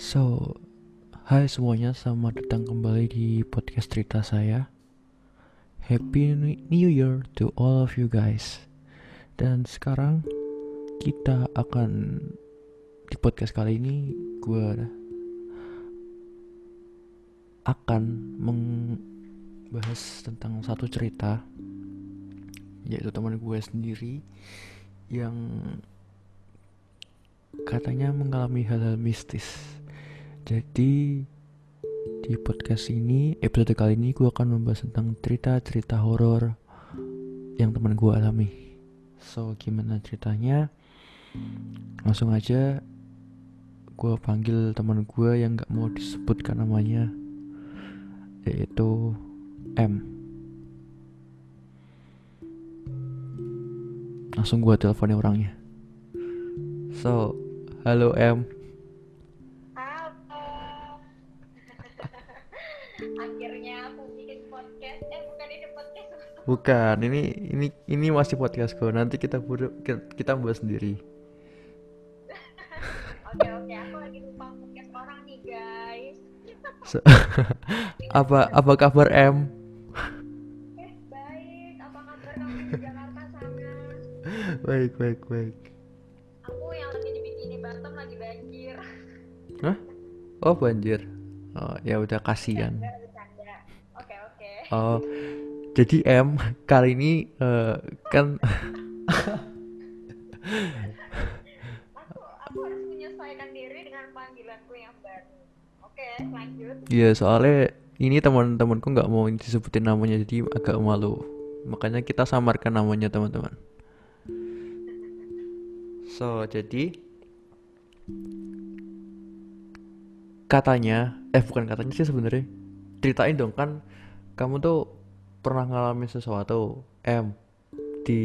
So, hai semuanya, selamat datang kembali di podcast cerita saya. Happy New Year to all of you guys. Dan sekarang kita akan di podcast kali ini gue akan membahas tentang satu cerita yaitu teman gue sendiri yang katanya mengalami hal-hal mistis. Jadi di podcast ini, episode kali ini gue akan membahas tentang cerita-cerita horor yang teman gue alami. So gimana ceritanya? Langsung aja gue panggil teman gue yang gak mau disebutkan namanya, yaitu M. Langsung gue teleponin orangnya. So, halo M. Bukan, ini ini ini masih podcastku. Nanti kita buru, kita bahas sendiri. Oke oke, aku lagi lupa podcast orang nih guys. So- apa apa kabar M? Eh baik, apa kabar kamu di Jakarta sana? Baik baik baik. Aku yang lagi di Bikini Bottom lagi banjir. Hah? Oh banjir. Oh ya udah kasihan. Oke oke. Oh jadi M kali ini eh, kan Aku aku harus menyesuaikan diri dengan panggilanku yang baru. Oke lanjut. ya soalnya ini teman-temanku nggak mau disebutin namanya jadi agak malu. Makanya kita samarkan namanya teman-teman. So jadi katanya eh bukan katanya sih sebenarnya ceritain dong kan kamu tuh pernah ngalamin sesuatu? M di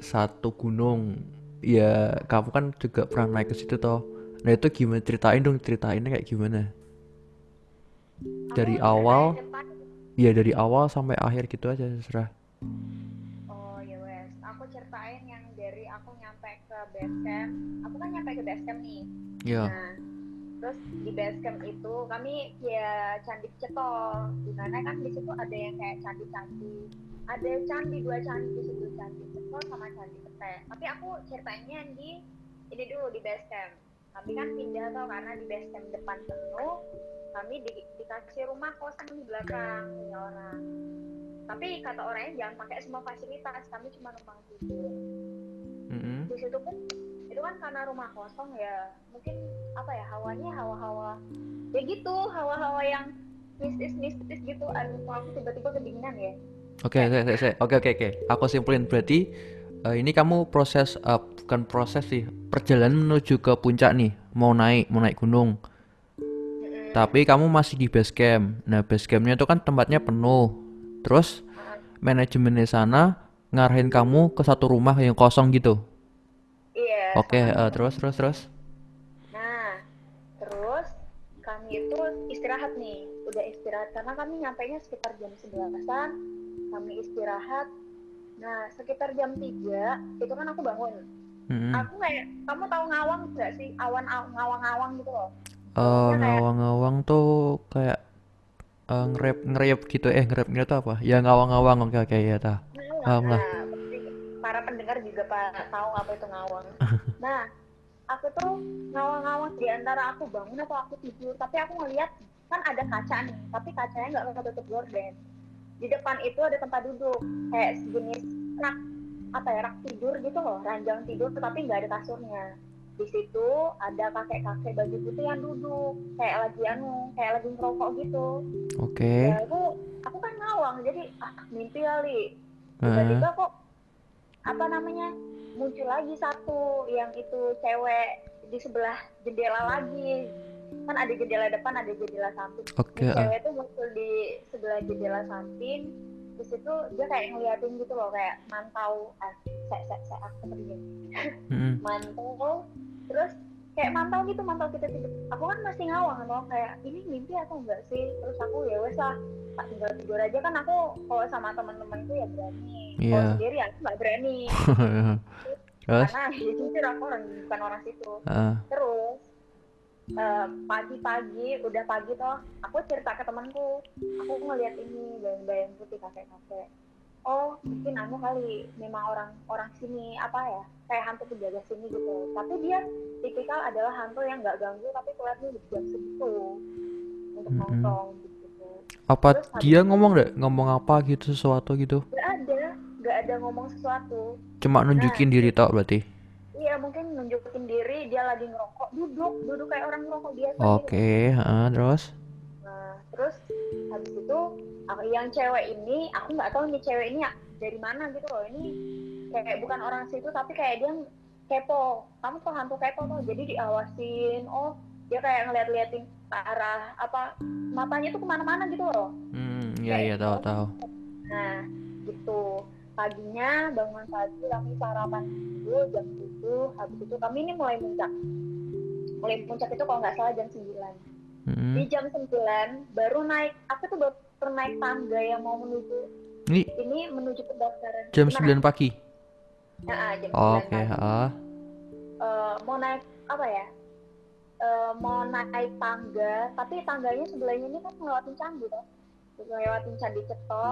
satu gunung. Ya kamu kan juga pernah naik ke situ toh. Nah itu gimana? Ceritain dong ceritainnya kayak gimana? Dari awal? Ya dari awal sampai akhir gitu aja terserah. Oh ya wes, aku ceritain yang dari aku nyampe ke base camp. Aku kan nyampe ke base camp nih. ya Nah, terus di base camp itu kami ya candi cetol. Di mana kan di situ ada yang kayak candi-candi. Ada candi dua candi di situ candi cetol sama candi ketek. Tapi aku ceritainnya di ini dulu di base camp. Kami kan pindah tau karena di base camp depan penuh. Kami di, dikasih rumah kosong di belakang punya orang. Tapi kata orangnya jangan pakai semua fasilitas. Kami cuma numpang tidur Mm-mm. di situ pun itu kan karena rumah kosong ya mungkin apa ya hawanya hawa-hawa ya gitu hawa-hawa yang mistis-mistis gitu aduh kok aku tiba-tiba kedinginan ya Oke, oke, oke, oke, oke, oke, oke. Aku simpulin berarti eh, ini kamu proses eh, bukan proses sih, perjalanan menuju ke puncak nih, mau naik, mau naik gunung. Mm-mm. Tapi kamu masih di base camp. Nah, base campnya itu kan tempatnya penuh. Terus manajemen di sana ngarahin kamu ke satu rumah yang kosong gitu. Iya Oke, sama- eh, terus, terus, terus. nah terus kami itu istirahat nih udah istirahat karena kami nyampe nya sekitar jam 11an kami istirahat nah sekitar jam 3 itu kan aku bangun Mm-mm. aku kayak kamu tahu ngawang gak sih awan aw- ngawang-ngawang gitu loh Eh, kayak- ngawang-ngawang tuh kayak eh, ngerep ngerep gitu eh ngerep ngerep tuh apa? Ya ngawang-ngawang oke oke ya tah. Paham lah. Para pendengar juga pak tahu apa itu ngawang. Nah, aku tuh ngawang-ngawang di antara aku bangun atau aku tidur, tapi aku ngeliat kan ada kaca nih, tapi kacanya nggak ketutup gorden. Di depan itu ada tempat duduk, kayak sejenis rak apa ya rak tidur gitu loh, ranjang tidur, tetapi nggak ada kasurnya. Di situ ada kakek-kakek baju putih yang duduk, kayak lagi anu, kayak lagi ngerokok gitu Oke. ya aku aku kan ngawang jadi ah mimpi kali tiba-tiba kok apa namanya muncul lagi satu yang itu cewek di sebelah jendela lagi. Kan ada jendela depan ada jendela samping. Oke. Ini ah. cewek tuh muncul di sebelah jendela samping di situ dia kayak ngeliatin gitu loh kayak mantau ah saya saya saya aku Mm-mm. mantau terus kayak mantau gitu mantau kita tidur aku kan masih ngawang loh kayak ini mimpi atau enggak sih? Terus aku ya wes lah tak tinggal tidur aja. Kan aku kalau sama teman-temanku ya berani kalau Iya. sendiri aku nggak berani Terus? karena jujur aku orang bukan orang situ Ah, terus eh, pagi-pagi udah pagi toh aku cerita ke temanku aku ngeliat ini bayang-bayang putih kakek-kakek oh mungkin anu kali memang orang orang sini apa ya kayak hantu penjaga sini gitu tapi dia tipikal adalah hantu yang nggak ganggu tapi keluarnya di jam segitu untuk Mm-mm. nongkrong gitu Apa Terus dia ngomong deh, ngomong apa gitu sesuatu gitu? Nggak ada ngomong sesuatu Cuma nunjukin diri tok berarti. iya mungkin nunjukin diri dia lagi ngerokok duduk duduk kayak orang ngerokok biasa gitu. Oke, heeh, terus? Nah, terus habis itu aku yang cewek ini aku nggak tahu nih cewek ini ya dari mana gitu loh ini kayak bukan orang situ tapi kayak dia kepo kamu tuh hantu kepo tuh jadi diawasin oh dia kayak ngeliat-liatin ke arah apa matanya tuh ke mana-mana gitu loh Hmm, iya iya tahu tahu. nah gitu paginya bangun pagi kami sarapan dulu jam 7 habis itu kami ini mulai muncak mulai muncak itu kalau nggak salah jam 9 Hmm. di jam 9 baru naik aku tuh baru naik tangga yang mau menuju Ini ini menuju pendaftaran jam Gimana? 9 pagi. Nah, ah, jam 9 Oke, pagi. heeh. Eh, mau naik apa ya Eh, mau naik tangga tapi tangganya sebelahnya ini kan ngelewatin candi toh ngelewatin candi ceto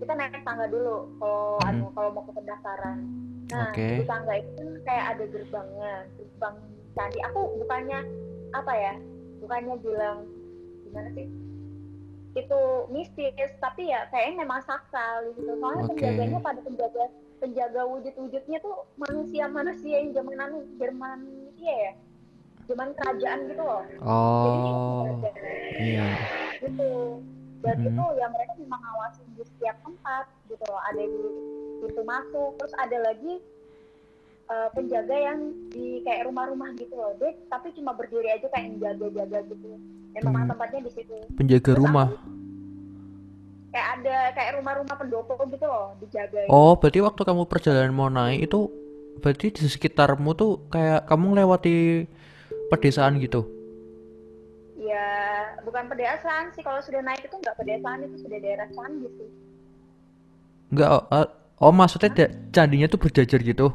kita naik tangga dulu kalau Hmm. anu kalau mau ke pendaftaran nah Oke. di tangga itu kan kayak ada gerbangnya gerbang candi aku bukannya apa ya bukannya bilang gimana sih itu mistis tapi ya kayaknya memang sakral gitu soalnya Oke. penjaganya pada penjaga penjaga wujud-wujudnya tuh manusia-manusia yang zaman anu Jerman iya ya zaman kerajaan gitu loh Oh, jadi iya. gitu dan Mhm. itu ya mereka memang ngawasin di setiap tempat gitu loh ada di pintu masuk terus ada lagi eh, penjaga yang di kayak rumah-rumah gitu loh dia tapi cuma berdiri aja kayak jaga-jaga gitu dan memang Hmm. tempatnya di situ Penjaga Terus rumah. kayak ada kayak rumah-rumah pendopo gitu loh dijaga Oh, berarti waktu kamu perjalanan mau naik itu berarti di sekitarmu tuh kayak kamu lewati pedesaan gitu. Ya bukan pedesaan sih kalau sudah naik itu nggak pedesaan itu sudah daerah candi sih Enggak, oh, eh, oh maksudnya da- candinya tuh berjajar gitu.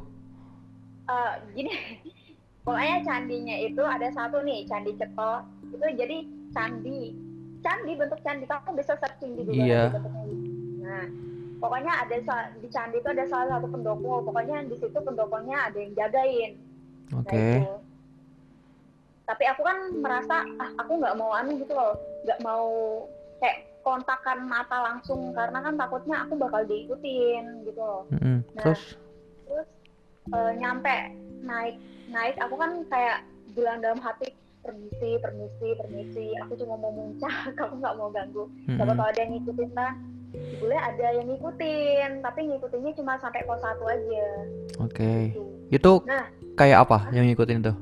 Eh, gini pokoknya candinya itu ada satu nih candi ceto itu jadi candi candi bentuk candi kamu bisa searching di Google Iya. gitu. nah pokoknya ada di candi itu ada salah satu pendopo pokoknya di situ pendoponya ada yang jagain nah Oke. itu tapi aku kan merasa ah aku nggak mau anu gitu loh nggak mau kayak kontakan mata langsung karena kan takutnya aku bakal diikutin gitu loh Mm-mm. Nah. Terus terus eh, nyampe naik naik aku kan kayak bilang dalam hati permisi permisi permisi aku cuma mau muncak aku nggak mau ganggu siapa mm-mm. tahu ada yang ngikutin kan boleh ada yang ngikutin tapi ngikutinnya cuma sampai pos satu aja Oke. gitu. Itu Nah. kayak apa yang ngikutin itu?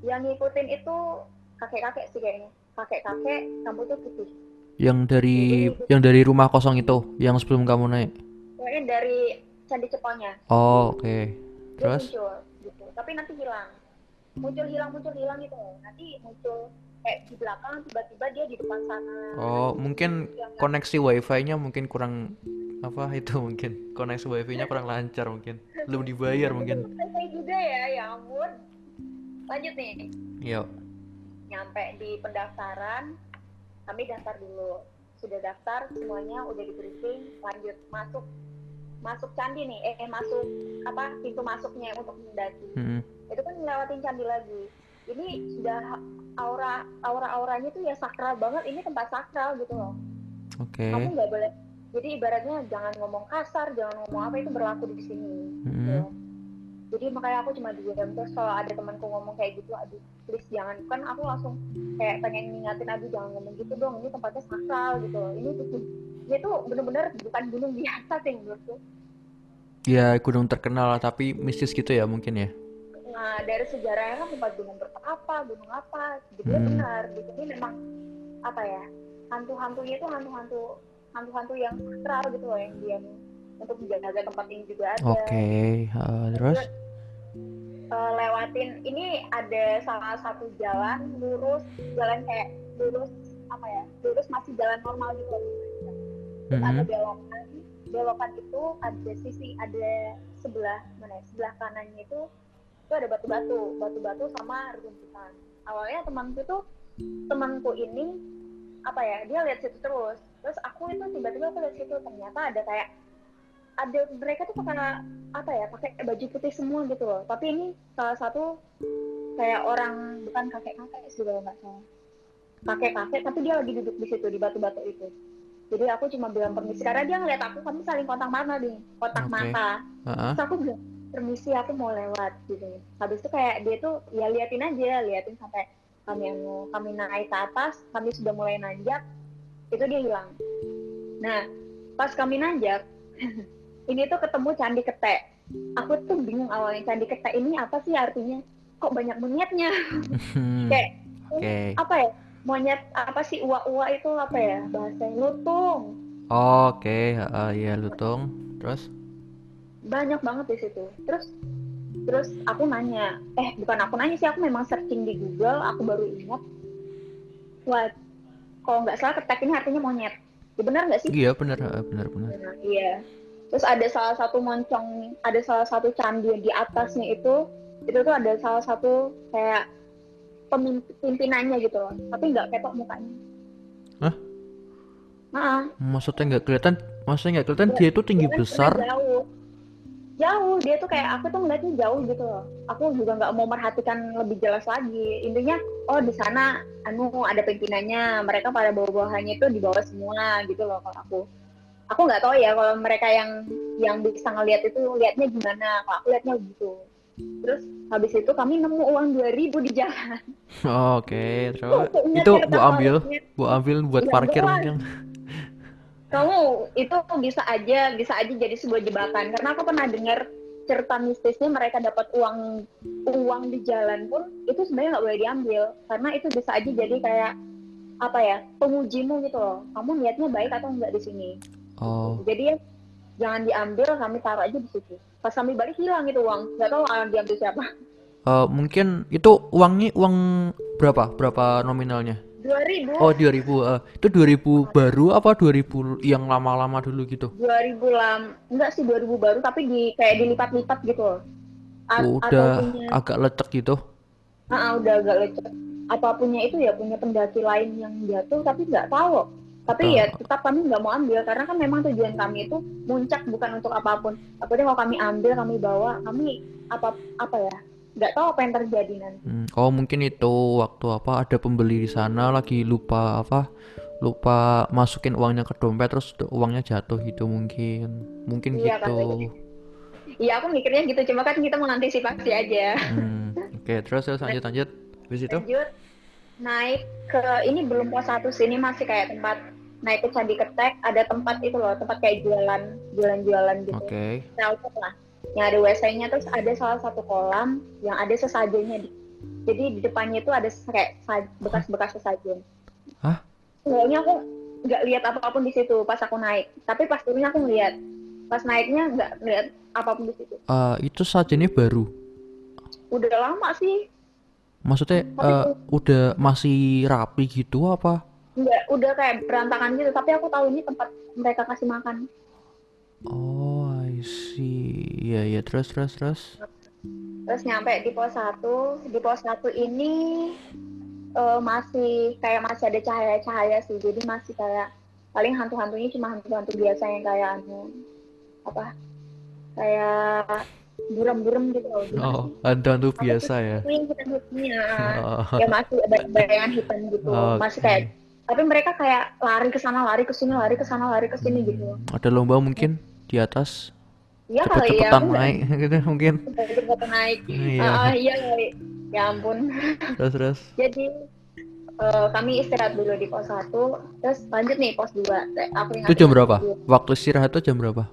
Yang ngikutin itu kakek kakek sih kayaknya. Kakek kakek rambutnya putih. Yang dari yang dari rumah kosong itu, yang sebelum kamu naik. kayaknya dari candi ceponya. Oh, oke. dia Terus? muncul gitu. Tapi nanti hilang. Muncul hilang muncul hilang gitu. Nanti muncul kayak di belakang tiba-tiba dia di depan sana. Oh, mungkin koneksi wifi-nya mungkin kurang apa itu mungkin. Koneksi wifi-nya kurang lancar mungkin. Belum dibayar mungkin. Juga ya, ya ampun. Lanjut nih, yuk nyampe di pendaftaran, kami daftar dulu. Sudah daftar, semuanya udah di briefing, lanjut masuk masuk candi nih, eh, eh, masuk apa pintu masuknya untuk mendaki. Mm-mm. Itu kan ngelewatin candi lagi. Ini sudah aura aura auranya tuh ya sakral banget. Ini tempat sakral gitu loh. oke Kamu nggak boleh. Jadi ibaratnya jangan ngomong kasar, jangan ngomong apa itu berlaku di sini. Mm-mm. gitu. Jadi makanya aku cuma diam terus kalau ada temanku ngomong kayak gitu aduh please jangan. Kan aku langsung kayak pengen ngingatin aduh jangan ngomong gitu dong ini tempatnya sakral gitu loh. ini tuh ini tuh bener-bener bukan gunung biasa sih menurutku. Ya gunung terkenal tapi mistis gitu ya mungkin ya? Nah dari sejarahnya kan tempat gunung berapa gunung apa jadi Hmm. benar gitu. Ini memang apa ya hantu-hantunya itu hantu-hantu hantu-hantu yang sakral gitu loh yang dia untuk menjaga tempat ini juga ada oke eh, terus eh, lewatin ini ada salah satu jalan lurus jalan kayak lurus apa ya lurus masih jalan normal gitu loh. terus ada Mm-mm. belokan belokan itu ada sisi ada sebelah mana ya, sebelah kanannya itu itu ada batu-batu batu-batu sama rerumputan awalnya temanku tuh temanku ini apa ya dia lihat situ terus terus aku itu tiba-tiba aku lihat situ ternyata ada kayak ada mereka tuh pakai apa ya pakai baju putih semua gitu loh. Tapi ini salah satu kayak orang bukan kakek kakek sih kalau nggak salah. Kakek kakek tapi dia lagi duduk di situ di batu-batu itu. Jadi aku cuma bilang permisi karena dia ngeliat aku kami saling kontak mata nih kontak Oke. mata. Terus aku bilang permisi aku mau lewat gitu. Habis itu kayak dia tuh ya liatin aja liatin sampai kami kami naik ke atas kami sudah mulai nanjak itu dia hilang. Nah pas kami nanjak ini tuh ketemu candi ketek aku tuh bingung awalnya candi ketek ini apa sih artinya? Kok banyak monyetnya? Hmm, kayak Oke. apa ya? Monyet apa sih? Uwa-uwa itu apa ya? Bahasa lutung. Oke, heeh, iya lutung. Terus? banyak banget di situ. Terus terus aku nanya. Eh bukan aku nanya sih aku memang searching di Google aku baru ingat. Wah kalau nggak salah ketek ini artinya monyet. Ya, benar nggak sih? Iya benar, benar benar. Iya terus ada salah satu moncong ada salah satu candi di atasnya itu itu tuh ada salah satu kayak pemimpin pimpinannya gitu loh. Tapi nggak ketok mukanya. Hah? Nah, Maksudnya nggak kelihatan, maksudnya nggak kelihatan? Dia itu tinggi Dia kan besar. jauh. Jauh. Dia tuh kayak aku tuh ngeliatnya jauh gitu loh. Aku juga nggak mau merhatikan lebih jelas lagi. Intinya oh di sana anu ada pimpinannya. Mereka pada bawa-bawahannya itu di bawah semua gitu loh kalau aku aku nggak tahu ya kalau mereka yang yang bisa ngelihat itu liatnya gimana. Kalau aku liatnya gitu. Terus habis itu kami nemu uang 2000 di jalan. Oke, terus? Ingat itu ya, gua ambil, gua ambil buat Iya, parkir doang. mungkin. kamu itu bisa aja bisa aja jadi sebuah jebakan. Karena aku pernah dengar cerita mistisnya mereka dapat uang uang di jalan pun itu sebenarnya nggak boleh diambil. Karena itu bisa aja jadi kayak apa ya pengujimu gitu loh. Kamu niatnya baik atau enggak di sini Oh, jadi ya jangan diambil kami taruh aja di situ pas kami balik hilang itu uang nggak tahu ah, diambil siapa eh, mungkin itu uangnya uang berapa? Berapa nominalnya? 2000 Oh, 2000. eh, itu 2000 baru apa 2000 yang lama-lama dulu gitu? 2000 lam enggak sih 2000 baru tapi di kayak dilipat-lipat gitu A- atau Udah punya agak lecek gitu. Ah, ah, udah agak lecet. Apa punya itu ya punya pendaki lain yang jatuh tapi nggak tahu. Tapi ya tetap kami nggak mau ambil karena kan memang tujuan kami itu muncak bukan untuk apa pun. Takutnya kalau kami ambil kami bawa kami apa apa ya nggak tahu apa yang terjadi nanti. Hmm, Oh, mungkin itu waktu apa ada pembeli di sana lagi lupa apa? Lupa masukin uangnya ke dompet terus uangnya jatuh gitu mungkin. Mungkin Iya, gitu. kali. Iya aku mikirnya gitu cuma kan kita mengantisipasi aja. Hmm, Oke, terus terus lanjut lanjut. Habis itu? Lanjut naik ke ini belum pos satu sini masih kayak tempat naik ke candi ketek ada tempat itu loh tempat kayak jualan jualan-jualan gitu. Oke. shelter lah yang ada WC-nya terus ada salah satu kolam yang ada sesajennya di jadi di depannya itu ada kayak bekas-bekas sesajen Hah? Soalnya aku nggak lihat apa pun di situ pas aku naik tapi pas turunnya aku ngeliat pas naiknya nggak ngeliat apa pun di situ Eh, itu sajennya baru. udah lama sih Maksudnya Tapi eh, udah masih rapi gitu apa? Nggak udah kayak berantakan gitu. Tapi aku tahu ini tempat mereka kasih makan. Oh, I see. Iya, iya, terus terus terus. terus nyampe di pos 1 di pos 1 ini eh, masih kayak masih ada cahaya-cahaya sih. Jadi masih kayak paling hantu-hantunya cuma hantu-hantu biasa yang kayak anu apa kayak buram-buram gitu loh. Oh, hantu-hantu biasa ya. Hitam-hitamnya. Oh, ya masih ada bayangan hitam gitu. Masih Oke. kayak tapi mereka kayak lari ke sana lari ke sini lari ke sana lari ke sini gitu Ada lomba mungkin di atas Iya kali ya naik gitu mungkin. cepet-cepetan naik Iya. Ah, iya kali ya ampun Terus terus. Jadi eh, kami istirahat dulu di pos 1, terus lanjut nih pos 2. Aku ingat Itu jam berapa? Waktu istirahat itu jam berapa?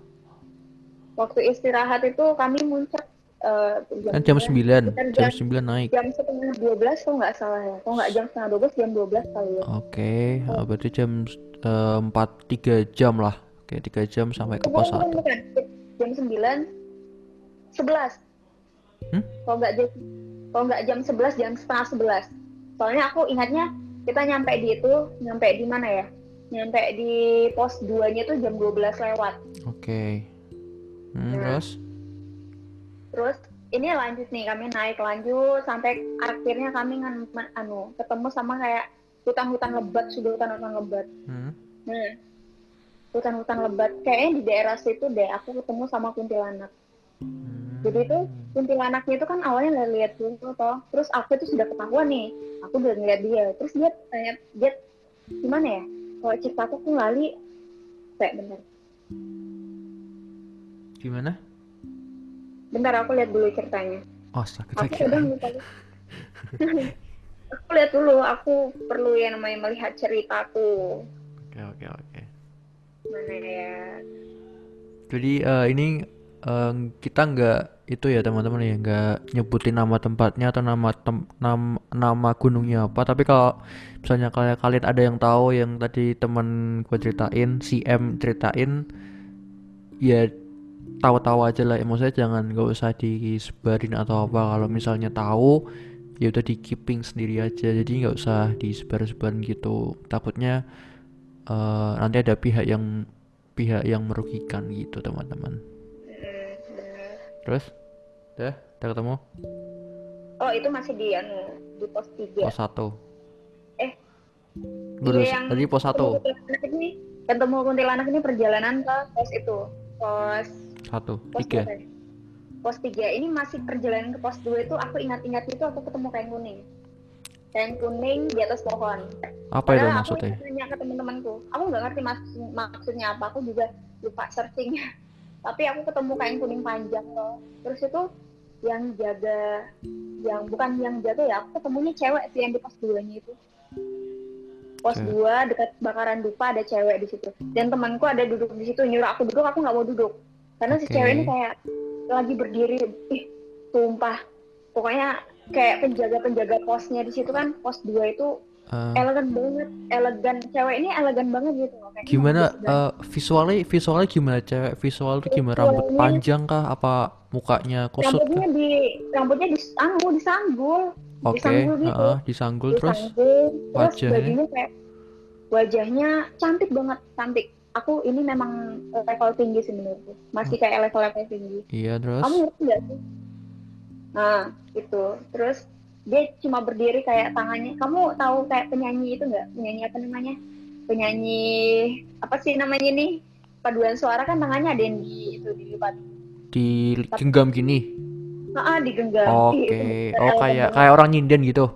Waktu istirahat itu kami muncak eh, Kan jam berapa? 9. Sekitar Jam jam, 9 naik. jam setengah 12 kalau nggak salah ya. Kalau nggak jam setengah 12, jam 12 kali ya. Oke, ah, berarti jam eh, 4 3 jam lah. Oke, 3 jam sampai ke pos bukan, 1. bukan. Jam 9, 11. Hmm? Kalau nggak jam kalau nggak jam 11, jam setengah 11. Soalnya aku ingatnya kita nyampe di itu, nyampe di mana ya? Nyampe di pos 2-nya tuh jam 12 lewat. Oke. Hmm, Nah. terus? Terus ini lanjut nih kami naik lanjut sampai akhirnya kami ngan, anu ketemu sama kayak hutan-hutan lebat sudah hutan-hutan lebat. Hmm. nah hutan-hutan lebat kayaknya di daerah situ deh aku ketemu sama kuntilanak. Hmm. jadi itu kuntilanaknya itu kan awalnya nggak lihat dulu toh. Terus aku itu sudah ketahuan nih aku udah ngeliat dia. Terus dia tanya dia gimana ya? Kalau ceritaku aku lali kayak bener. Gimana? Bentar aku lihat dulu ceritanya Oh, sakit aku sakit. udah lupa aku lihat dulu aku perlu yang namanya melihat ceritaku Oke, oke, oke. mana ya Jadi eh, ini eh, kita nggak itu ya teman-teman ya nggak nyebutin nama tempatnya atau nama tem nam- nama gunungnya apa. Tapi kalau misalnya kalian kalian ada yang tahu yang tadi teman gue ceritain, si M ceritain, ya tahu-tahu aja lah. Maksudnya jangan nggak usah disebarin atau apa. Kalau misalnya tahu, ya udah di keeping sendiri aja. Jadi nggak usah disebar-sebarin gitu. Takutnya eh, nanti ada pihak yang pihak yang merugikan gitu teman-teman. Hmm, bener. Terus, udah, udah ketemu oh itu masih di anu di pos tiga pos satu. Eh, iya, yang tadi pos satu, ketemu kuntilanak ini perjalanan ke pos itu pos satu, pos tiga. ya? pos tiga. Ini masih perjalanan ke pos dua itu aku ingat-ingat itu aku ketemu kain kuning. Kain kuning di atas pohon. Apa itu Padahal maksudnya? aku nanya ke teman-temanku aku nggak ngerti maksud maksudnya apa. Aku juga lupa searching tapi aku ketemu kain kuning panjang loh. Terus itu yang jaga yang bukan yang jaga ya aku ketemunya cewek sih yang di pos duanya itu. Pos dua dekat bakaran dupa ada cewek di situ. Dan temanku ada duduk di situ nyuruh aku duduk aku nggak mau duduk karena si Oke. cewek ini kayak lagi berdiri ih sumpah. Pokoknya kayak penjaga-penjaga posnya di situ kan pos dua itu Eh, elegan banget elegan. Cewek ini elegan banget gitu loh kayaknya gimana eh, visualnya visualnya gimana cewek? Visual tuh gimana? Rambut panjang kah? Apa mukanya kusut rambutnya kah? di rambutnya di anu disanggul. Oke, disanggul gitu. heeh, disanggul terus? Disanggul terus wajahnya? bajunya kayak wajahnya cantik banget cantik aku ini memang level tinggi sih menurutku masih kayak level-level tinggi. Iya terus? Kamu ngerti nggak sih? Nah itu terus dia cuma berdiri kayak tangannya. Kamu tahu kayak penyanyi itu nggak? Penyanyi apa namanya? Penyanyi apa sih namanya nih? Paduan suara kan tangannya ada yang di itu dilipat digenggam gini. ah digenggam Oke, Ih, itu oh kayak kayak orang nyinden gitu.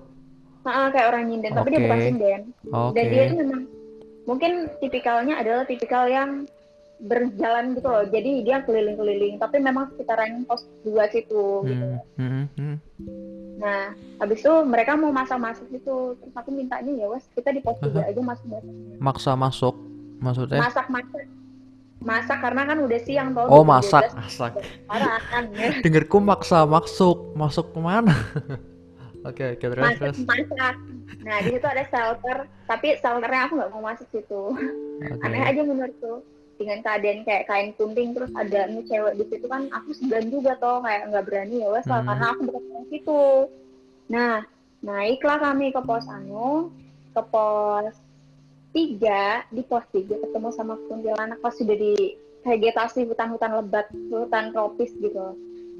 Ah, kayak orang nyinden tapi dia Oke. bukan sinden Oke. dan dia itu memang mungkin tipikalnya adalah tipikal yang berjalan gitu loh jadi dia keliling-keliling tapi memang sekitaran pos dua situ gitu Hmm, hmm, hmm. Nah, habis itu mereka mau masak-masak gitu. Terus aku mintanya ya wes kita di pos tiga aja masak-masak. Maksa masuk maksudnya? Masak-masak. Masak karena kan udah siang tau. Oh, masak, 12, masak. Parah kan. ya. Dengerku maksa masuk, masuk ke mana? Oke, oke terus Masak, terus. masak. Nah, di situ ada shelter, tapi shelternya aku nggak mau masuk situ. Oke. Aneh aja menurutku. Dengan keadaan kayak kain kunting terus ada nih cewek di situ kan aku segan juga toh kayak nggak berani ya wes Hmm. karena aku bukan orang situ. Nah, naiklah kami ke pos anu, ke pos tiga di pos tiga ketemu sama kuntilanak pas sudah di vegetasi hutan-hutan lebat, hutan tropis gitu.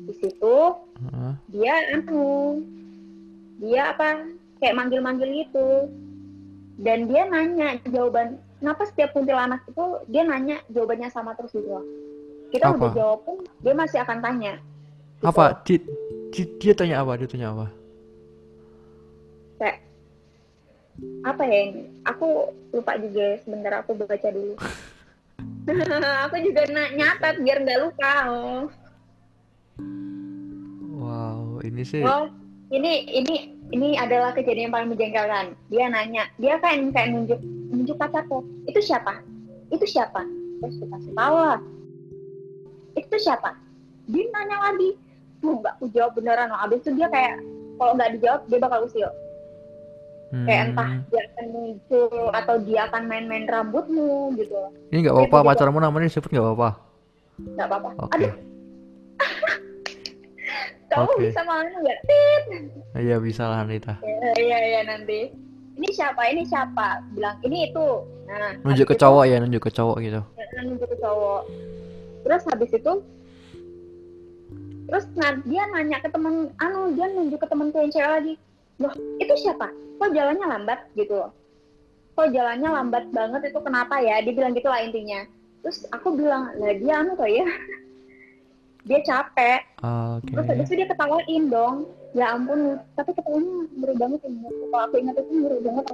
Di situ Heeh. dia anu, dia apa kayak manggil-manggil gitu. Dan dia nanya jawaban, kenapa setiap kuntilanak itu dia nanya jawabannya sama terus gitu loh. Kita Apa? udah jawab pun dia masih akan tanya. Gitu. Apa? Di, di- dia tanya apa? Dia tanya apa? Kayak apa ya ini? Aku lupa juga sebentar aku baca dulu. aku juga nyatat biar nggak lupa. Oh. Wow, ini sih. oh, ini ini ini adalah kejadian yang paling menjengkelkan. Dia nanya, dia kan kayak nunjuk nunjuk pacarku. Itu siapa? Itu siapa? Terus dikasih tahu lah. Itu siapa? Dia nanya lagi. Tuh nggak aku jawab beneran. Loh. Abis itu dia kayak kalau nggak dijawab dia bakal usil. Kayak entah Hmm, dia akan muncul atau dia akan main-main rambutmu gitu. Ini nggak apa-apa, juga- pacarmu namanya disebut nggak apa-apa. Nggak apa-apa. Oke. Aduh, kamu Oke. bisa malu nggak? Tit. Iya bisa lah Anita. Ya, Iya iya nanti. Ini siapa? Ini siapa? Bilang ini itu. Nah, Nunjuk ke itu- cowok ya, nunjuk ke cowok gitu. Ya, nunjuk ke cowok. Terus habis itu terus nah, dia nanya ke temen anu dia nunjuk ke temenku yang cewek lagi loh itu siapa kok jalannya lambat gitu loh kok jalannya lambat banget itu kenapa ya dia bilang gitu lah intinya terus aku bilang lah dia anu tuh ya dia capek. Oke. terus habis itu dia ketawain dong. Ya ampun tapi ketawanya ngeri banget ya kalau aku ingat itu ngeri banget.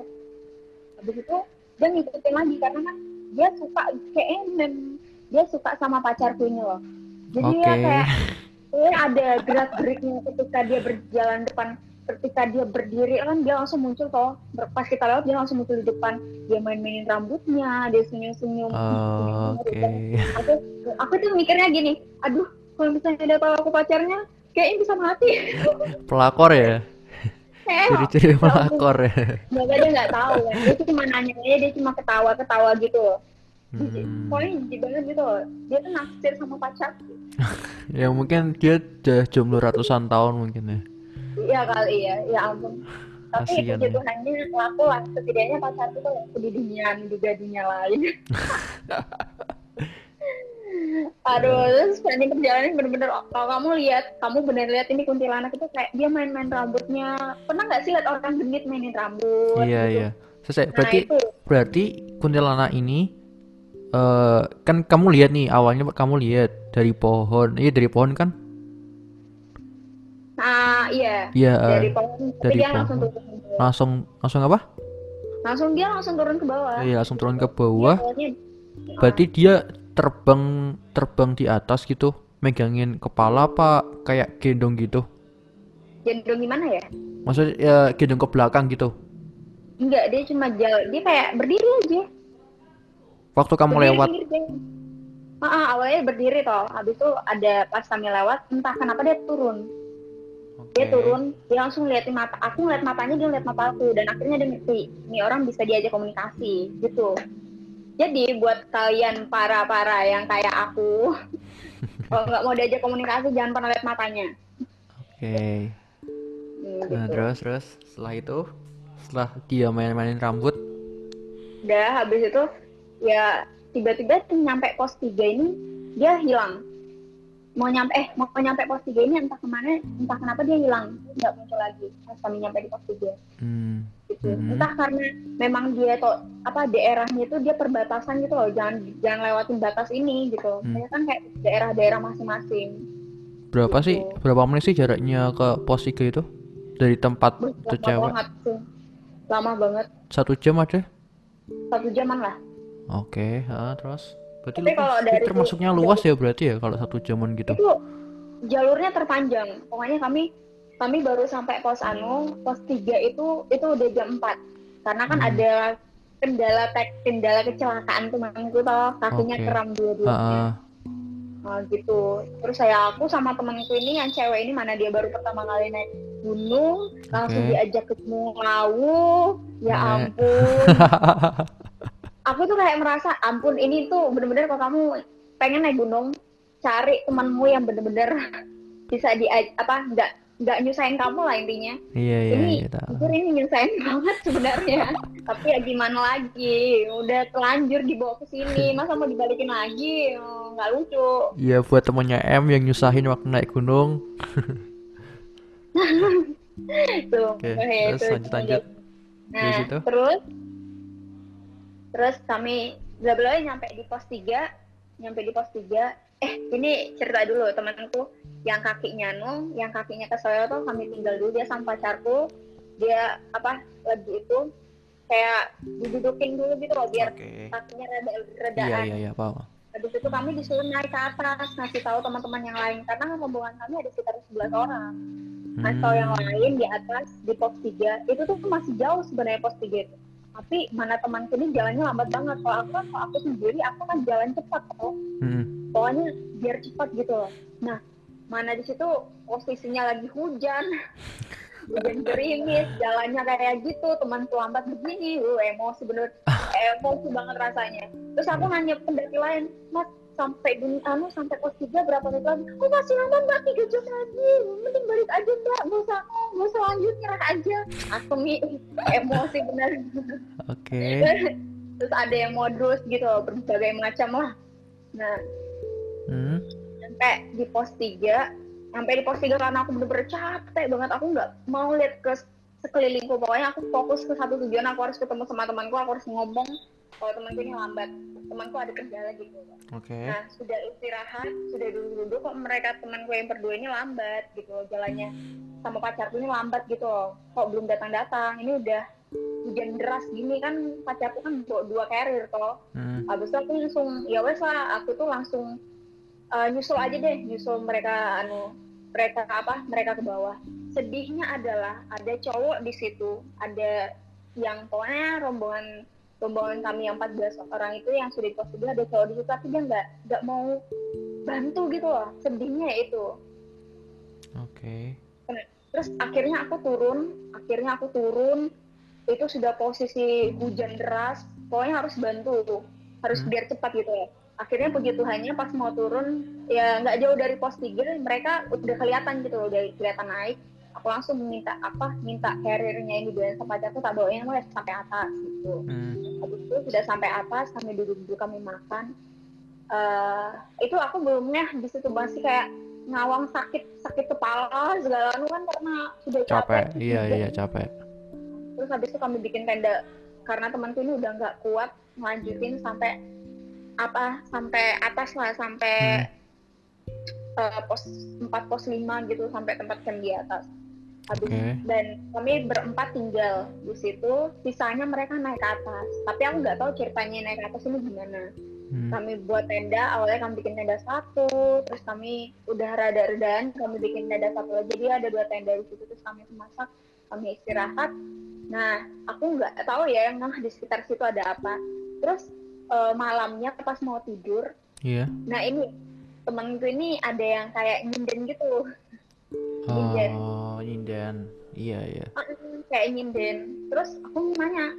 Habis itu dia ngikutin lagi karena kan dia suka kayaknya dia suka sama pacarku ini loh. Jadi Oke. ya kayak kayak ada gerak geriknya ketika dia berjalan depan ketika dia berdiri kan dia langsung muncul toh. Pas kita lewat dia langsung muncul di depan. Dia main-mainin rambutnya dia senyum-senyum. Oh, Oke. aku aku tuh mikirnya gini aduh kalau misalnya dia tahu aku pacarnya kayaknya bisa mati Pelakor ya. Ciri-ciri pelakor ya. Semoga dia nggak tahu kan. Dia cuma nanya aja, dia cuma ketawa-ketawa gitu loh. Hmm. Pokoknya jijik banget gitu loh. Dia tuh naksir sama pacar. Ya mungkin dia udah jomblo ratusan tahun mungkin ya. Iya kali ya, ya ampun. Tapi Kasian puji ya. Tuhannya laku lah. Setidaknya pacarku tuh di dunia juga dunia lain. Aduh, terus sepanjang perjalanan bener-bener kalau kamu lihat, kamu bener lihat ini kuntilanak itu kayak dia main-main rambutnya. Pernah nggak sih lihat orang genit mainin rambut? Iya gitu? iya. Selesai. Nah, Berarti itu berarti kuntilanak ini eh kan kamu lihat nih awalnya kamu lihat dari pohon. Iya dari pohon kan? Nah, iya. Iya eh, Dari pohon, dari dia langsung pohon. turun ke bawah. langsung langsung apa? Langsung dia langsung turun ke bawah. Iya langsung turun ke bawah. awalnya, Berarti dia terbang terbang di atas gitu, megangin kepala apa kayak gendong gitu? gendong gimana ya? Maksudnya ya gendong ke belakang gitu. Enggak, dia cuma jalan, dia kayak berdiri aja. Waktu kamu berdiri lewat. Ah, awalnya berdiri toh, habis itu ada pas kami lewat, entah kenapa dia turun. Dia Oke. turun, dia langsung liatin mata, aku ngeliat matanya, dia ngeliat mata aku, dan akhirnya dia ngerti, ini orang bisa diajak komunikasi, gitu. Jadi buat kalian para-para yang kayak aku, kalau nggak mau diajak komunikasi, jangan pernah lihat matanya. Oke. Hmm, Nah gitu. terus terus setelah itu, setelah dia main-mainin rambut, udah habis itu ya tiba-tiba nyampe pos 3 ini dia hilang mau nyampe eh mau nyampe pos 3 ini entah ke mana entah kenapa dia hilang nggak muncul lagi pas kami nyampe di pos 3 hmm, gitu Mhm. entah karena memang dia tuh apa daerahnya itu dia perbatasan gitu loh jangan jangan lewatin batas ini gitu Hmm. Mereka kan kayak daerah-daerah masing-masing berapa sih? Gitu. Berapa menit sih jaraknya ke pos 3 itu? Dari tempat lama cewek? banget tuh lama banget Satu jam ada? satu jaman lah Oke, ah, terus berarti Tapi kalau Itu dari- termasuknya luas ya berarti ya kalau satu jaman gitu. itu jalurnya terpanjang pokoknya kami kami baru sampai pos anu pos 3 itu itu udah jam 4 karena kan Hmm. ada kendala tek kendala kecelakaan temanku toh kakinya Oke. keram dua-duanya ah. Nah, gitu terus saya aku sama temanku ini yang cewek ini mana dia baru pertama kali naik gunung langsung diajak ke Lawu ya ampun aku tuh kayak merasa ampun ini tuh bener-bener kalau kamu pengen naik gunung cari temanmu yang bener-bener bisa di apa nggak nggak nyusahin kamu lah intinya. Iya iya ini iya jujur ini nyusahin banget sebenarnya. Tapi ya gimana lagi? Udah telanjur dibawa ke sini. Masa mau dibalikin lagi? Nggak lucu. Iya buat temennya M yang nyusahin waktu naik gunung. tuh Oke, terus lanjut lanjut. nah terus terus kami belum nyampe di pos 3 nyampe di pos 3 eh ini cerita dulu temanku. Yang kakinya nu yang kakinya kesoyo tuh kami tinggal dulu dia sama pacarku. Dia apa lagi itu kayak didudukin dulu gitu loh biar Oke. kakinya rada Iya redaan iya iya paham. habis itu kami disuruh naik ke atas ngasih tahu teman-teman yang lain. Karena kan rombongan kami ada sekitar 11 orang. Ngasih tahu yang Hmm, lain di atas di pos 3 itu tuh masih jauh sebenarnya pos 3 itu tapi mana temanku ini jalannya lambat banget. Kalau aku kan kalau aku sendiri aku kan jalan cepat kok hmm, pokoknya biar cepat gitu loh. Nah mana di situ posisinya lagi hujan. Hujan gerimis jalannya kayak gitu temanku lambat begini. Uh, emosi bener. Emosi banget rasanya. Terus aku nanya pendaki lain mas sampai gunung anu sampai pos tiga berapa menit lagi? Kok masih lama mbak? Tiga jam lagi. Mending balik aja mbak. Nggak usah nggak usah lanjut nyerah aja. Aku nih emosi bener Oke. terus ada yang modus gitu berbagai macam lah. Nah Hmm, sampai di pos 3 sampai di pos tiga karena aku bener-bener capek banget. Aku nggak mau lihat ke sekelilingku pokoknya aku fokus ke satu tujuan aku harus ketemu sama temanku aku harus ngomong kalau temanku ini lambat temanku ada kendala gitu Oke. nah sudah istirahat sudah duduk-duduk kok mereka temanku yang berdua ini lambat gitu loh jalannya sama pacarku ini lambat gitu loh kok belum datang-datang ini udah hujan deras gini kan pacarku kan bawa dua carrier toh Hmm. habis itu aku langsung ya wes lah aku tuh langsung uh, nyusul aja deh nyusul mereka anu mereka apa mereka ke bawah sedihnya adalah ada cowok di situ ada yang pokoknya rombongan rombongan kami yang 14 orang itu yang sudah pos tiga ada cowok di situ tapi dia nggak nggak mau bantu gitu loh sedihnya ya itu Oke. terus akhirnya aku turun akhirnya aku turun itu sudah posisi hujan deras pokoknya harus bantu harus Hmm. biar cepat gitu ya akhirnya puji Tuhannya pas mau turun ya nggak jauh dari pos tiga mereka udah kelihatan gitu loh udah kelihatan naik aku langsung minta apa minta carriernya ini dan sama pacarku tak bawain mulai sampai atas gitu Hmm. habis itu sudah sampai atas kami duduk-duduk kami makan Eh itu aku belumnya di situ masih kayak ngawang sakit sakit kepala segala kan karena sudah capek, Capek. Iya hujan. iya capek. terus habis itu kami bikin tenda karena temanku ini udah nggak kuat lanjutin sampai apa sampai atas lah sampai eh, pos 4 pos 5 gitu sampai tempat camp di atas habis Oke. dan kami berempat tinggal di situ sisanya mereka naik ke atas tapi aku nggak tahu ceritanya naik ke atas ini gimana Hmm. kami buat tenda awalnya kami bikin tenda satu terus kami udah rada-redaan kami bikin tenda satu lagi jadi ada dua tenda di situ terus kami masak kami istirahat nah aku nggak tahu ya yang di sekitar situ ada apa terus eh, malamnya pas mau tidur Iya. nah ini temanku ini ada yang kayak nyinden gitu Nyinden. Oh, nyinden. Iya iya. Kayak nyinden terus aku nanya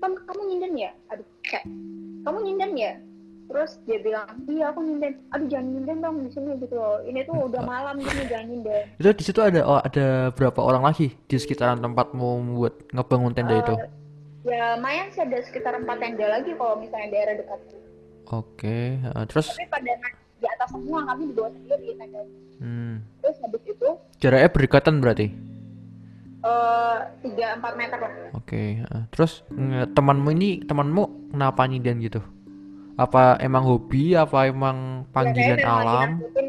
kamu kamu nyinden ya aduh kayak kamu nyinden ya terus dia bilang iya aku nyinden aduh jangan nyinden dong di sini gitu loh ini tuh udah malam gini jangan nyinden Itu di situ ada oh, ada berapa orang lagi di sekitaran tempatmu buat ngebangun tenda itu? Eh, ya lumayan sih ada sekitar empat tenda lagi kalau misalnya daerah dekat Oke. eh, terus tapi pada di atas semua kami di bawah sendiri tenda hmm, terus habis itu jaraknya berdekatan berarti. eh, tiga empat meter lah Oke. eh, terus temanmu ini temanmu kenapa nyinden gitu? Apa emang hobi? Apa emang panggilan Ya, alam? nakutin.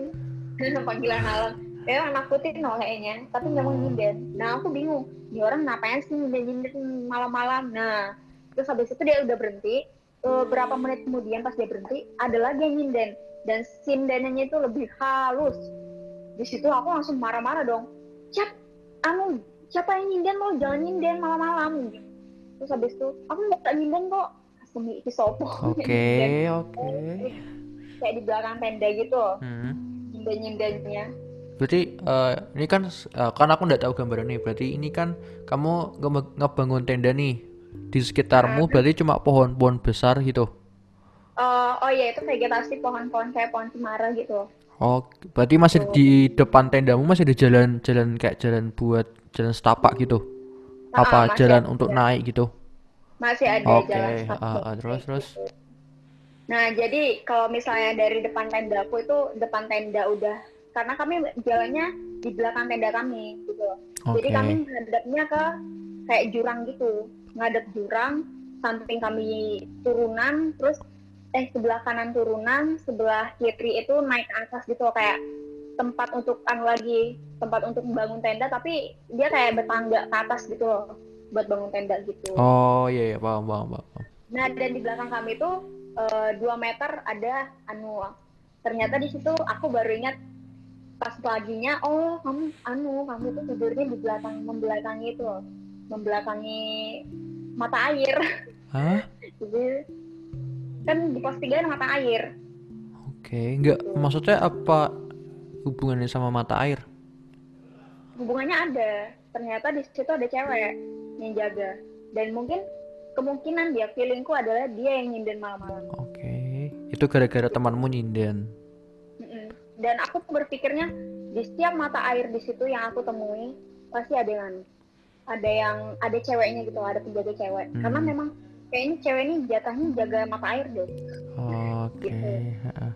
panggilan alam ya emang nakutin no kayaknya tapi memang Hmm. nah aku bingung ini orang ngapain sih nyinden nyinden malam-malam nah terus habis itu dia udah berhenti Eh, berapa menit kemudian pas dia berhenti ada lagi yang nyinden dan sindenannya itu lebih halus di situ aku langsung marah-marah dong siap anu siapa yang nyinden lo jangan nyinden malam-malam terus habis itu aku nggak nyinden kok semi iki sopo Oke oke. kayak di belakang tenda gitu Hmm. nyinden-nyindennya Berarti eh, ini kan eh, kan aku nggak tahu gambarannya. Berarti ini kan kamu nge- ngebangun tenda nih di sekitarmu. Berarti cuma pohon-pohon besar gitu. Eh, oh iya itu vegetasi pohon-pohon kayak pohon cemara gitu Oh, berarti masih di depan tendamu masih ada jalan-jalan kayak jalan buat jalan setapak gitu. Ah, Apa masih jalan ada. untuk naik gitu? masih ada Oke, jalan ah, setapak ah, kayak terus terus. gitu. nah jadi kalau misalnya dari depan tendaku itu depan tenda udah karena kami jalannya di belakang tenda kami gitu jadi Oke. kami ngadepnya ke kayak jurang gitu ngadep jurang samping kami turunan terus eh sebelah kanan turunan sebelah kiri itu naik atas gitu kayak tempat untuk anu lagi tempat untuk membangun tenda tapi dia kayak bertangga ke atas gitu loh buat bangun tenda gitu Oh iya iya paham paham paham. nah dan di belakang kami itu eh, dua meter ada anu ternyata di situ aku baru ingat pas paginya oh kamu anu kamu tuh tidurnya di belakang membelakangi itu loh membelakangi mata air Hah? jadi kan di pos tiga ada mata air Oke, enggak maksudnya apa hubungannya sama mata air? hubungannya ada ternyata di situ ada cewek yang jaga dan mungkin kemungkinan dia feelingku adalah dia yang nyinden malam-malam Oke. Itu gara-gara temanmu nyinden. Mm-mm. dan aku berpikirnya di setiap mata air di situ yang aku temui pasti ada yang ada yang ada ceweknya gitu ada penjaga cewek Hmm. karena memang kayaknya cewek ini jatahnya jaga mata air deh Oke. Gitu. heeh.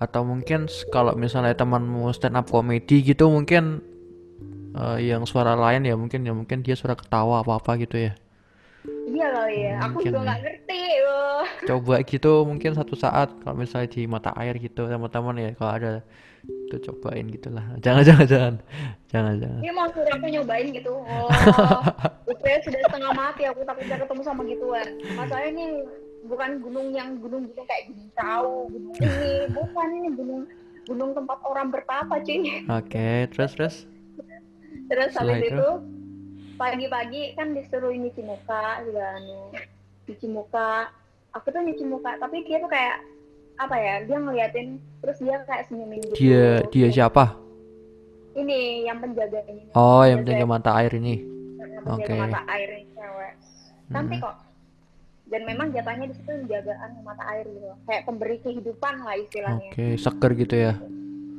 atau mungkin kalau misalnya temanmu stand up comedy gitu mungkin eh, yang suara lain ya mungkin ya mungkin dia suara ketawa apa apa gitu ya Iya kali ya. Aku juga ya. nggak ngerti. loh. coba gitu mungkin satu saat kalau misalnya di mata air gitu teman-teman ya kalau ada itu cobain gitulah jangan jangan jangan jangan jangan Dia mau suruh aku nyobain gitu. Oh, saya sudah setengah mati. Aku takutnya ketemu sama gituan. Masalahnya ini bukan gunung yang gunung-gunung kayak gunung Kau, gunung ini, bukan ini gunung gunung tempat orang bertapa cuy. oke terus terus Terus Setelah habis itu? itu pagi-pagi kan disuruh nyuci muka juga anu nyuci muka. Aku tuh nyuci muka, tapi dia tuh kayak apa ya? Dia ngeliatin terus dia kayak senyumin gitu. dia dia siapa Ini yang penjaga ini. oh yang Penjaga- mata air ini Oke. mata air ini cewek. Cantik Hmm. kok. Dan memang jatahnya di situ penjagaan mata air gitu. Kayak pemberi kehidupan lah istilahnya. oke seger gitu ya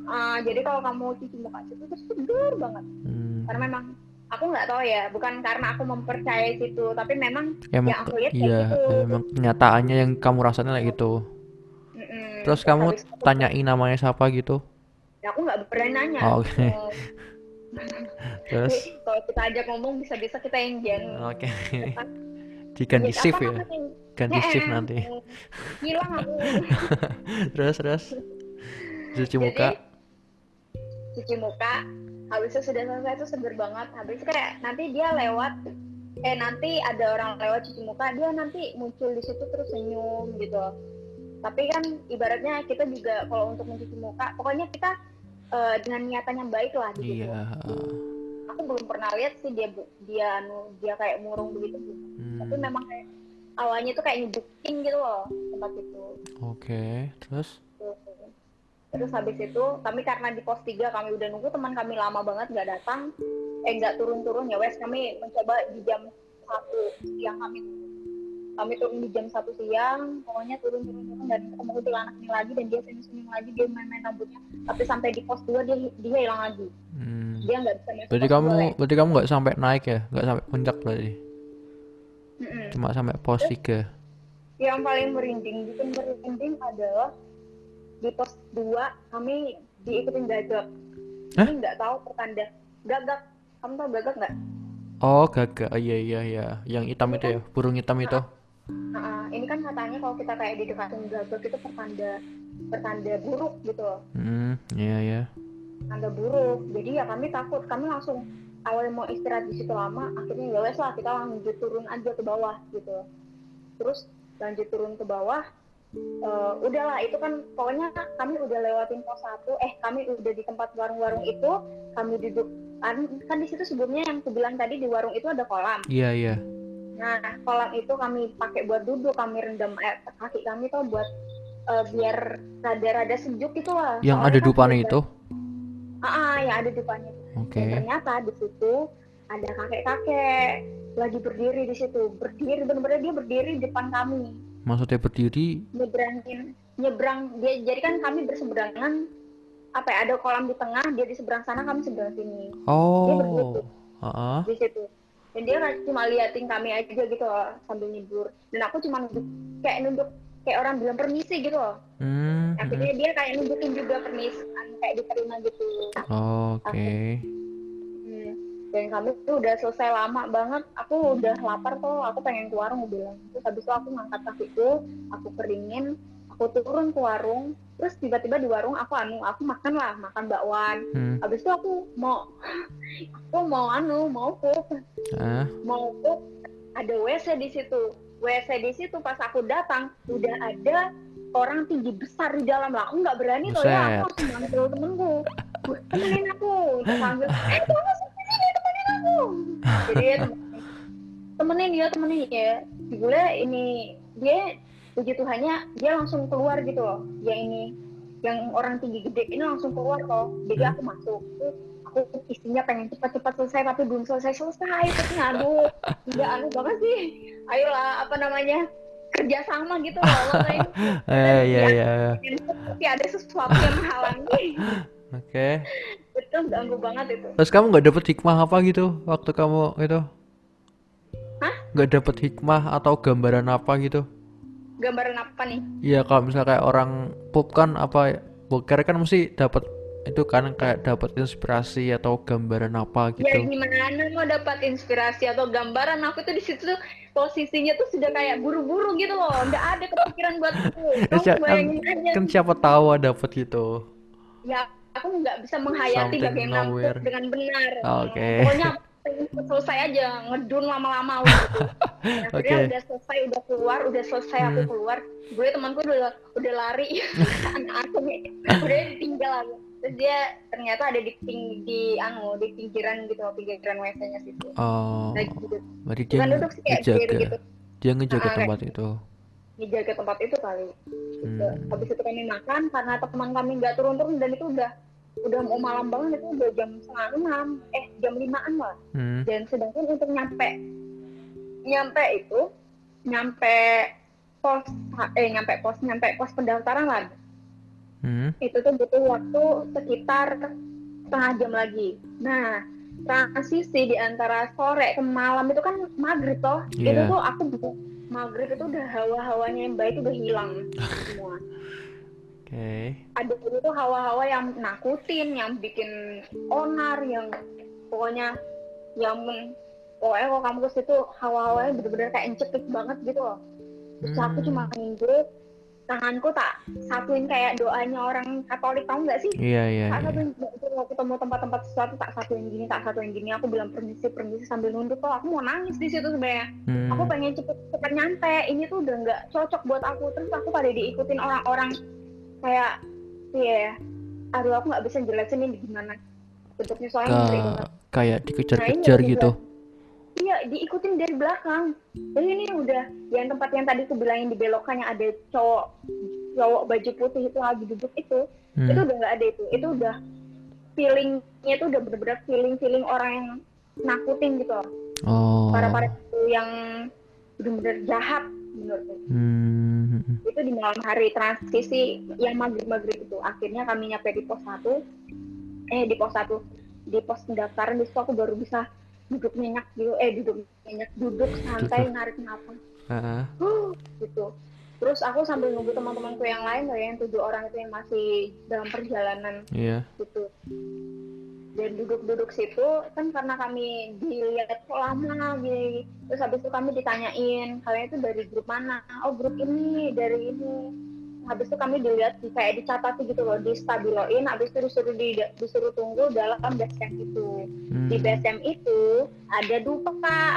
Ah, jadi kalau kamu cuci muka situ terus seger banget. Hmm. Karena memang aku nggak tahu ya, bukan karena aku mempercayai situ, tapi memang emang yang aku lihat kayak iya gitu. emang kenyataannya yang kamu rasain kayak gitu. Terus kamu tanyain namanya siapa gitu? Ya, aku nggak berani nanya. Oh, oke. Eh, terus? Kalau kita ajak ngomong bisa-bisa kita yang jen. oke. Diganti Apa shift ya? ganti shift nanti. Hilang aku. terus terus? Cuci Jadi, muka? cuci muka. Habis itu sudah selesai itu seger banget. Habis itu kayak nanti dia lewat eh nanti ada orang lewat cuci muka dia nanti muncul di situ terus senyum gitu tapi kan ibaratnya kita juga kalau untuk mencuci muka pokoknya kita eh, dengan niatan yang baik lah di situ iya aku belum pernah lihat sih dia dia anu dia kayak murung begitu. Hmm, tapi memang kayak awalnya tuh kayak nyebutin gitu loh tempat itu. Oke terus? Terus habis itu kami karena di pos 3 kami udah nunggu teman kami lama banget nggak datang, eh nggak turun-turun ya wes kami mencoba di jam satu siang kami kami turun di jam satu siang, pokoknya turun-turun-turun dan ketemu kuntilanak ini lagi dan dia senyum-senyum lagi dia main-main rambutnya, tapi sampai di pos 2 dia dia hilang lagi, Hmm. dia nggak bisa masuk berarti kamu dua, berarti kamu nggak sampai naik ya? Nggak sampai puncak berarti? Mm-mm. cuma sampai pos tiga? Yang paling merinding, bikin merinding adalah di pos 2 kami diikutin gagak. Hah? Ini nggak tahu pertanda. Gagak. Kamu tahu gagak nggak? oh gagak. Oh, iya iya iya. Yang hitam itu ya? Burung hitam itu Nah, ini kan katanya kalau kita kayak didekatin gagak itu pertanda pertanda buruk gitu loh, hmm iya iya tanda buruk. Jadi ya kami takut, kami langsung awalnya mau istirahat di situ lama, akhirnya ya wes lah kita lanjut turun aja ke bawah gitu. Terus lanjut turun ke bawah, eh, udahlah itu kan pokoknya kami udah lewatin pos satu, eh kami udah di tempat warung-warung itu, kami duduk kan, kan di situ sebelumnya yang aku bilang tadi di warung itu ada kolam. iya iya Nah, kolam itu kami pakai buat duduk, kami rendam air kaki kami tuh buat eh, biar rada-rada sejuk gitu lah. yang Soalnya ada kan dupannya udah- itu Ah, ah, yang ada dupannya. oke Dan ternyata di situ ada kakek-kakek lagi berdiri di situ, berdiri bener-bener dia berdiri di depan kami, maksudnya berdiri nyebrangin, nyebrang dia. Jadi kan kami berseberangan, apa ya? Ada kolam di tengah, dia di seberang sana, kami seberang sini. oh Heeh. di situ dan dia cuma liatin kami aja gitu loh sambil nyebur. Dan aku cuma nunduk kayak nunduk kayak orang bilang permisi gitu loh. Hmm, akhirnya dia kayak nunjukin juga permisi kayak diterima gitu. Hmm. oke Hmm. dan kami tuh udah selesai lama banget. Aku udah lapar tuh aku pengen ke warung bilang. Terus habis itu aku ngangkat kakiku aku keringin aku turun ke warung terus tiba-tiba di warung aku anu aku makan lah makan bakwan. Hmm. habis itu aku mau aku mau anu mau pup ah. Mau pup ada WC di situ. WC di situ pas aku datang udah ada orang tinggi besar di dalam lah. Aku nggak berani tuh ya aku langsung manggil temenku. "Gue, temenin aku. Terus manggil eh tolong sini temenin aku. Jadi temenin dia temenin. Ya gue ini dia puji Tuhannya dia langsung keluar gitu loh. Yang ini yang orang tinggi gede ini langsung keluar loh jadi aku masuk Terus aku isinya pengen cepat-cepat selesai tapi belum selesai selesai. Terus aduh nggak anu banget sih. Ayolah apa namanya kerja sama gitu loh makanya eh iya iya. tapi ada sesuatu yang menghalangi. Oke. Itu ganggu banget itu. Terus kamu nggak dapet hikmah apa gitu waktu kamu itu? Hah? nggak dapet hikmah atau gambaran apa gitu gambaran apa nih Iya kalau misalnya kayak orang pup kan apa boker kan mesti dapat itu kan kayak dapat inspirasi atau gambaran apa gitu. Ya gimana mau dapat inspirasi atau gambaran aku tuh di situ tuh posisinya tuh sudah kayak buru-buru gitu loh, nggak ada kepikiran buat itu. Ya, Kamu siapa- bayangin aja. kan siapa tahu dapat gitu. Ya aku nggak bisa menghayati Something bagaimana nowhere. dengan benar. Oke. Pokoknya pengen selesai aja ngedun lama-lama gitu. Akhirnya Oke. udah selesai, udah keluar, udah selesai aku Hmm. keluar. Gue temanku udah udah lari, anak aku nih, udah tinggal aku. Terus dia ternyata ada di ping di anu di pinggiran gitu, pinggiran WC-nya situ. Oh, duduk. berarti dia Bukan duduk sih kayak ngejaga, berdiri gitu. dia ngejaga Ah, kayak tempat itu. Dijaga tempat itu kali. Gitu. Hmm. Habis itu kami makan karena teman kami nggak turun-turun dan itu udah udah mau malam banget itu udah jam setengah enam eh jam limaan lah Hmm. dan sedangkan untuk nyampe nyampe itu nyampe pos eh nyampe pos nyampe pos pendaftaran lah Hmm. itu tuh butuh waktu sekitar setengah jam lagi nah transisi di antara sore ke malam itu kan maghrib toh itu Iya. tuh aku maghrib itu udah hawa-hawanya yang baik udah hilang semua Oke. ada itu tuh hawa-hawa yang nakutin, yang bikin onar, yang pokoknya yang pokoknya kalau kamu ke situ hawa-hawanya bener-bener kayak encekik banget gitu loh. Terus aku Hmm. cuma nginjek tanganku tak satuin kayak doanya orang Katolik tahu nggak sih? Iya iya. Tak iya. satuin itu kalau ketemu tempat-tempat sesuatu tak satuin gini, tak satuin gini. Aku bilang permisi, permisi sambil nunduk kok. Aku mau nangis di situ sebenarnya Hmm. aku pengen cepet cepet nyampe ini tuh udah nggak cocok buat aku terus aku pada diikutin orang-orang kayak iya aduh aku nggak bisa jelasin ini gimana bentuknya soalnya Ka- banget kayak Nah, dikejar-kejar ini gitu. iya diikutin dari belakang jadi ini udah yang tempat yang tadi aku bilangin di belokannya ada cowok cowok baju putih itu lagi duduk itu Hmm. itu udah nggak ada itu itu udah feelingnya itu udah bener-bener feeling feeling orang yang nakutin gitu loh Oh. para para itu yang bener-bener jahat menurutku Hmm. Itu di malam hari transisi yang maghrib maghrib itu. Akhirnya kami nyampe di pos satu. Eh di pos satu. Di pos pendaftaran di situ aku baru bisa duduk nyenyak gitu eh duduk nyenyak duduk santai narik nafas. Ah, huh, gitu. Terus aku sambil nunggu teman-temanku yang lain loh yang tujuh orang itu yang masih dalam perjalanan. Iya. gitu dan duduk-duduk situ kan karena kami dilihat kok lama gini terus habis itu kami ditanyain kalian itu dari grup mana oh grup ini dari ini habis itu kami dilihat di kayak dicatat gitu loh di stabiloin habis itu disuruh di, disuruh tunggu dalam basecamp itu Hmm. di basecamp itu ada dupa kak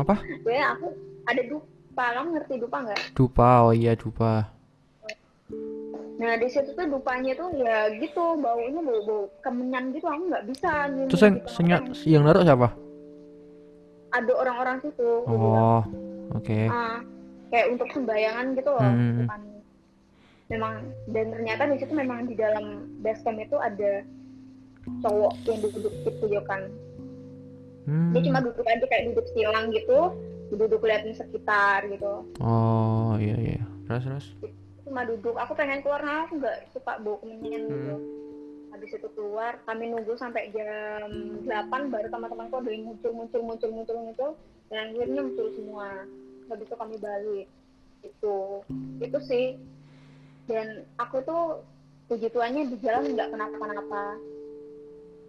Apa? gue aku ada dupa kamu ngerti dupa nggak Dupa. Oh iya dupa. Nah di situ tuh dupanya tuh ya gitu baunya bau bau kemenyan gitu aku nggak bisa nyium Terus yang gitu. senyap yang naruh siapa? ada orang-orang situ. Oh. Oke. Ah, kayak untuk sembayangan gitu loh Hmm. bukan memang dan ternyata di situ memang di dalam basecamp itu ada cowok yang duduk gitu ya kan Hmm. dia cuma duduk aja kayak duduk silang gitu duduk liatin sekitar gitu Oh iya iya. Terus terus. Cuma duduk. Aku pengen keluar nah aku nggak suka bau kemenyan gitu. Hmm. habis itu keluar kami nunggu sampai jam 8 baru teman-temanku ada yang muncul muncul muncul muncul muncul. Dan akhirnya muncul semua. Habis itu kami balik. Itu. Itu sih. Dan aku tuh puji di jalan nggak kenapa-napa.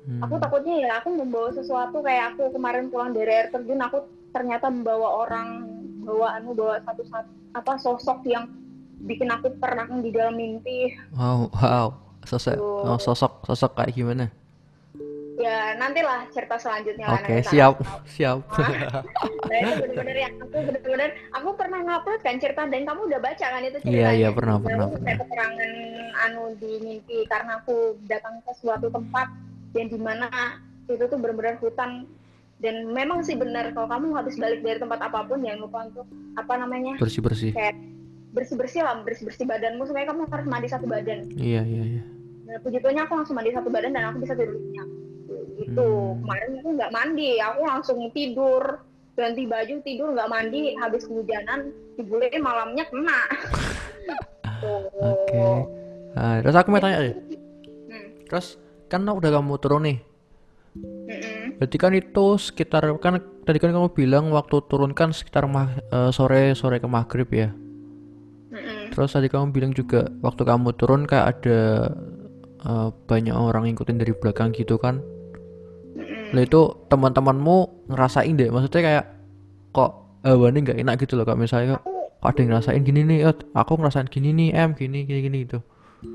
Hmm. aku takutnya ya aku membawa sesuatu kayak aku kemarin pulang dari air terjun aku ternyata membawa orang bawa anu bawa satu satu apa sosok yang bikin aku terang di dalam mimpi Wow wow. Sosok Tuh. oh, sosok sosok kayak gimana? ya nantilah cerita selanjutnya Oke tak siap siap. nah itu bener-bener yang aku bener-bener aku pernah ngupload kan cerita dan kamu udah baca kan itu Iya, ceritanya iya, pernah, pernah, kayak keterangan anu di mimpi karena aku datang ke suatu tempat yang di mana itu tuh bener-bener hutan dan memang sih benar kalau kamu habis balik dari tempat apa pun jangan lupa untuk apa namanya bersih bersih. kayak bersih bersih lah bersih bersih badanmu supaya kamu harus mandi satu badan Iya iya iya. Nah, puji Tuhannya aku langsung mandi satu badan dan aku bisa tidur nyenyak. Itu Hmm. kemarin aku nggak mandi, aku langsung tidur ganti baju tidur nggak mandi habis kehujanan dibule malamnya kena. Oke. Nah, terus aku mau tanya deh. Hmm. Terus kan udah kamu turun nih. Mm-mm. Berarti kan itu sekitar kan tadi kan kamu bilang waktu turun kan sekitar ma- eh, sore sore ke maghrib ya. Terus tadi kamu bilang juga waktu kamu turun kayak ada uh, banyak orang ngikutin dari belakang gitu kan? Lah itu teman-temanmu ngerasain deh, maksudnya kayak kok hawane nggak enak gitu loh, kak misalnya kok, kok ada yang ngerasain gini nih, "Eh, aku ngerasain gini nih, em gini gini gini gitu.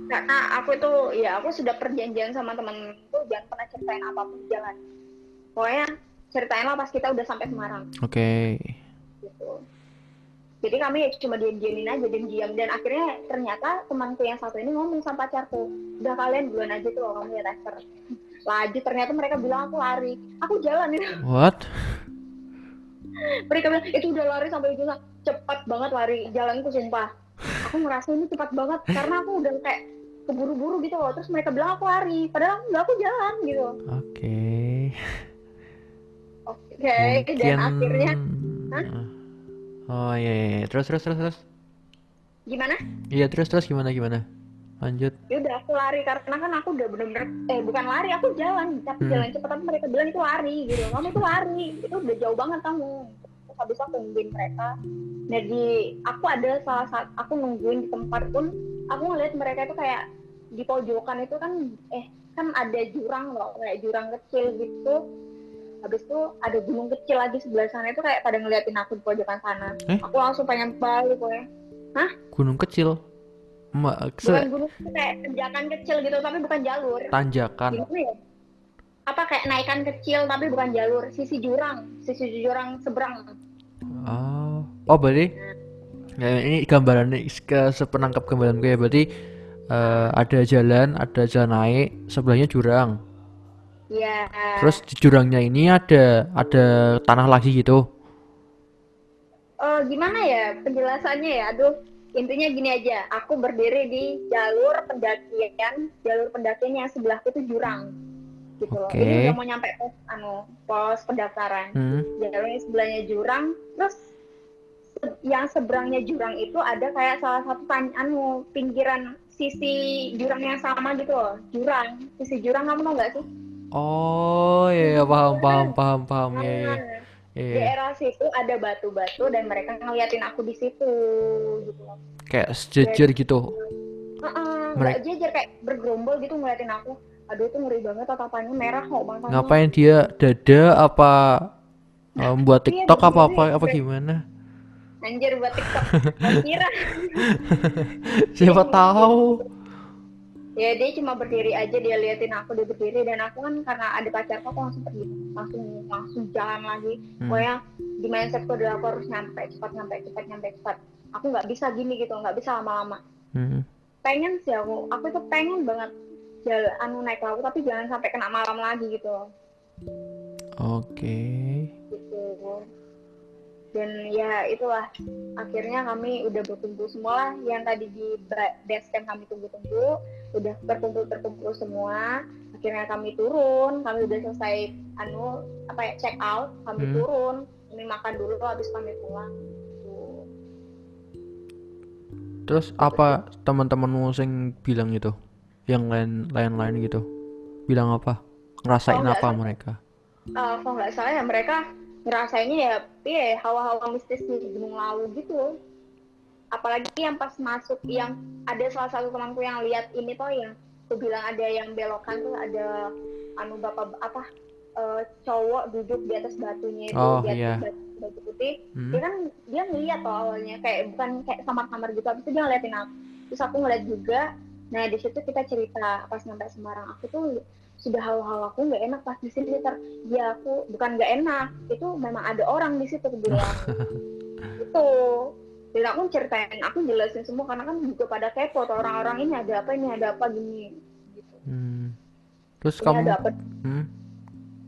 karena aku tuh ya aku sudah perjanjian sama temenku jangan pernah ceritain apa pun di jalan pokoknya ceritainlah pas kita udah sampai Semarang Oke. gitu jadi kami cuma diam-diamin aja diam-diam dan akhirnya ternyata temanku yang satu ini ngomong sama pacarku udah kalian duluan aja tuh kamu ya tester laju ternyata mereka bilang aku lari. Aku jalan itu. What? mereka bilang itu udah lari sampai ujung cepat banget lari jalanku sumpah. Aku ngerasa ini cepat banget karena aku udah kayak keburu-buru gitu loh. Terus mereka bilang aku lari padahal enggak aku jalan gitu. Oke. oke dan akhirnya Hah? Oh iya, iya, iya. Terus terus terus terus. gimana? Iya terus terus. Gimana gimana? Lanjut. ya udah aku lari. Karena kan aku udah bener-bener eh bukan lari aku jalan. Tapi Hmm. jalan cepat tapi mereka bilang itu lari gitu. Kamu itu lari. Itu udah jauh banget kamu. Terus habis aku nungguin mereka. Nah di aku ada salah satu aku nungguin di tempat pun aku ngeliat mereka itu kayak di pojokan itu kan eh kan ada jurang loh. Kayak jurang kecil gitu habis itu ada gunung kecil lagi sebelah sana. Itu kayak pada ngeliatin aku di pojokan sana. Eh? aku langsung pengen balik pokoknya. Gunung kecil. Ma se- bukan gunung itu kayak tanjakan kecil gitu tapi bukan jalur. Tanjakan. gimana ya? Apa kayak naikan kecil tapi bukan jalur. Sisi jurang. Sisi jurang seberang. Oh, oh berarti ya, ini gambarannya ke sepenangkap gambaran gue ya. Berarti eh, ada jalan, ada jalan naik, sebelahnya jurang. Ya Terus di jurangnya ini ada ada tanah lagi gitu. oh gimana ya penjelasannya ya? Aduh intinya gini aja. Aku berdiri di jalur pendakian jalur pendakian yang sebelahku itu jurang gitu loh. Ini udah mau nyampe pos anu pos pendaftaran. Hmm. jalur yang sebelahnya jurang terus yang seberangnya jurang itu ada kayak salah satu anu pinggiran sisi jurang yang sama gitu loh. Jurang sisi jurang kamu tau nggak sih Oh iya iya, paham paham paham paham ya Iya, di iya. daerah situ ada batu-batu dan mereka ngeliatin aku di situ gitu Kayak sejajar gitu. Heeh, Mereka- jejer kayak bergerombol gitu ngeliatin aku aduh itu ngeri banget tatapannya merah kok matanya Ngapain dia dada apa eh, buat Iya, TikTok apa apa apa gimana? anjir buat tiktok kira Siapa tahu. Ya dia cuma berdiri aja dia liatin aku dia berdiri dan aku kan karena ada pacarku aku langsung pergi langsung langsung jalan lagi Hmm. pokoknya di mindsetku adalah aku harus nyampe cepat nyampe cepat nyampe cepat aku nggak bisa gini gitu nggak bisa lama-lama Hmm. pengen sih aku aku tuh pengen banget jalan anu naik laut tapi jangan sampai kena malam lagi gitu Oke. gitu dan ya itulah akhirnya kami udah berkumpul semua lah yang tadi di ba- base camp kami tunggu-tunggu udah berkumpul terkumpul semua akhirnya kami turun kami udah selesai anu apa ya check out kami Hmm. turun kami makan dulu habis kami pulang. Terus apa teman-temanmu sing bilang gitu? Yang lain lain-lain gitu. Bilang apa? Ngerasain Oh, apa mereka? Eh, kalau nggak salah ya mereka ngerasainnya ya iya hawa-hawa mistis di Gunung Lawu gitu apalagi yang pas masuk yang ada salah satu temanku yang lihat ini tuh yang aku bilang ada yang belokan tuh ada anu bapak apa eh, cowok duduk di atas batunya itu Oh, di atas iya. batu, batu putih Hmm? dia kan dia ngeliat tuh awalnya kayak bukan kayak samar-samar gitu habis itu dia ngeliatin aku terus aku ngeliat juga nah di situ kita cerita pas nyampe Semarang aku tuh sudah hawa-hawa aku nggak enak pas di sini ter ya aku bukan nggak enak itu memang ada orang di situ bilang itu dan aku ceritain aku jelasin semua karena kan juga pada kepo tuh orang-orang ini ada apa ini ada apa gini gitu Hmm. Terus ini kamu ada apa Hmm?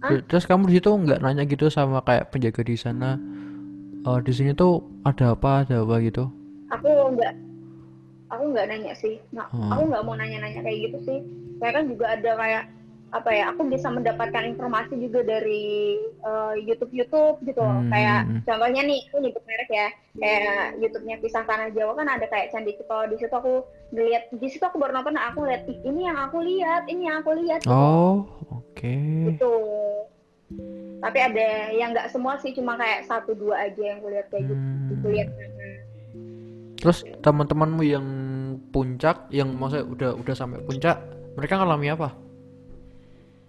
Hah? Terus kamu di situ nggak nanya gitu sama kayak penjaga di sana? Oh, di sini tuh ada apa, ada apa gitu? aku nggak aku nggak nanya sih nggak Hmm. aku nggak mau nanya-nanya kayak gitu sih saya kan juga ada kayak apa ya aku bisa mendapatkan informasi juga dari eh, YouTube YouTube gitu loh Hmm. kayak contohnya nih aku nyebut merek ya kayak YouTube-nya Pisah Tanah Jawa kan ada kayak Candi Cito di situ aku ngeliat di situ aku baru nonton aku lihat "Ih, ini yang aku lihat ini yang aku lihat gitu. Oh, oke. gitu tapi ada yang nggak semua sih cuma kayak satu dua aja yang kulihat kayak gitu Hmm. kulihat Terus teman-temanmu yang puncak, yang maksudnya udah udah sampai puncak, mereka ngalami apa?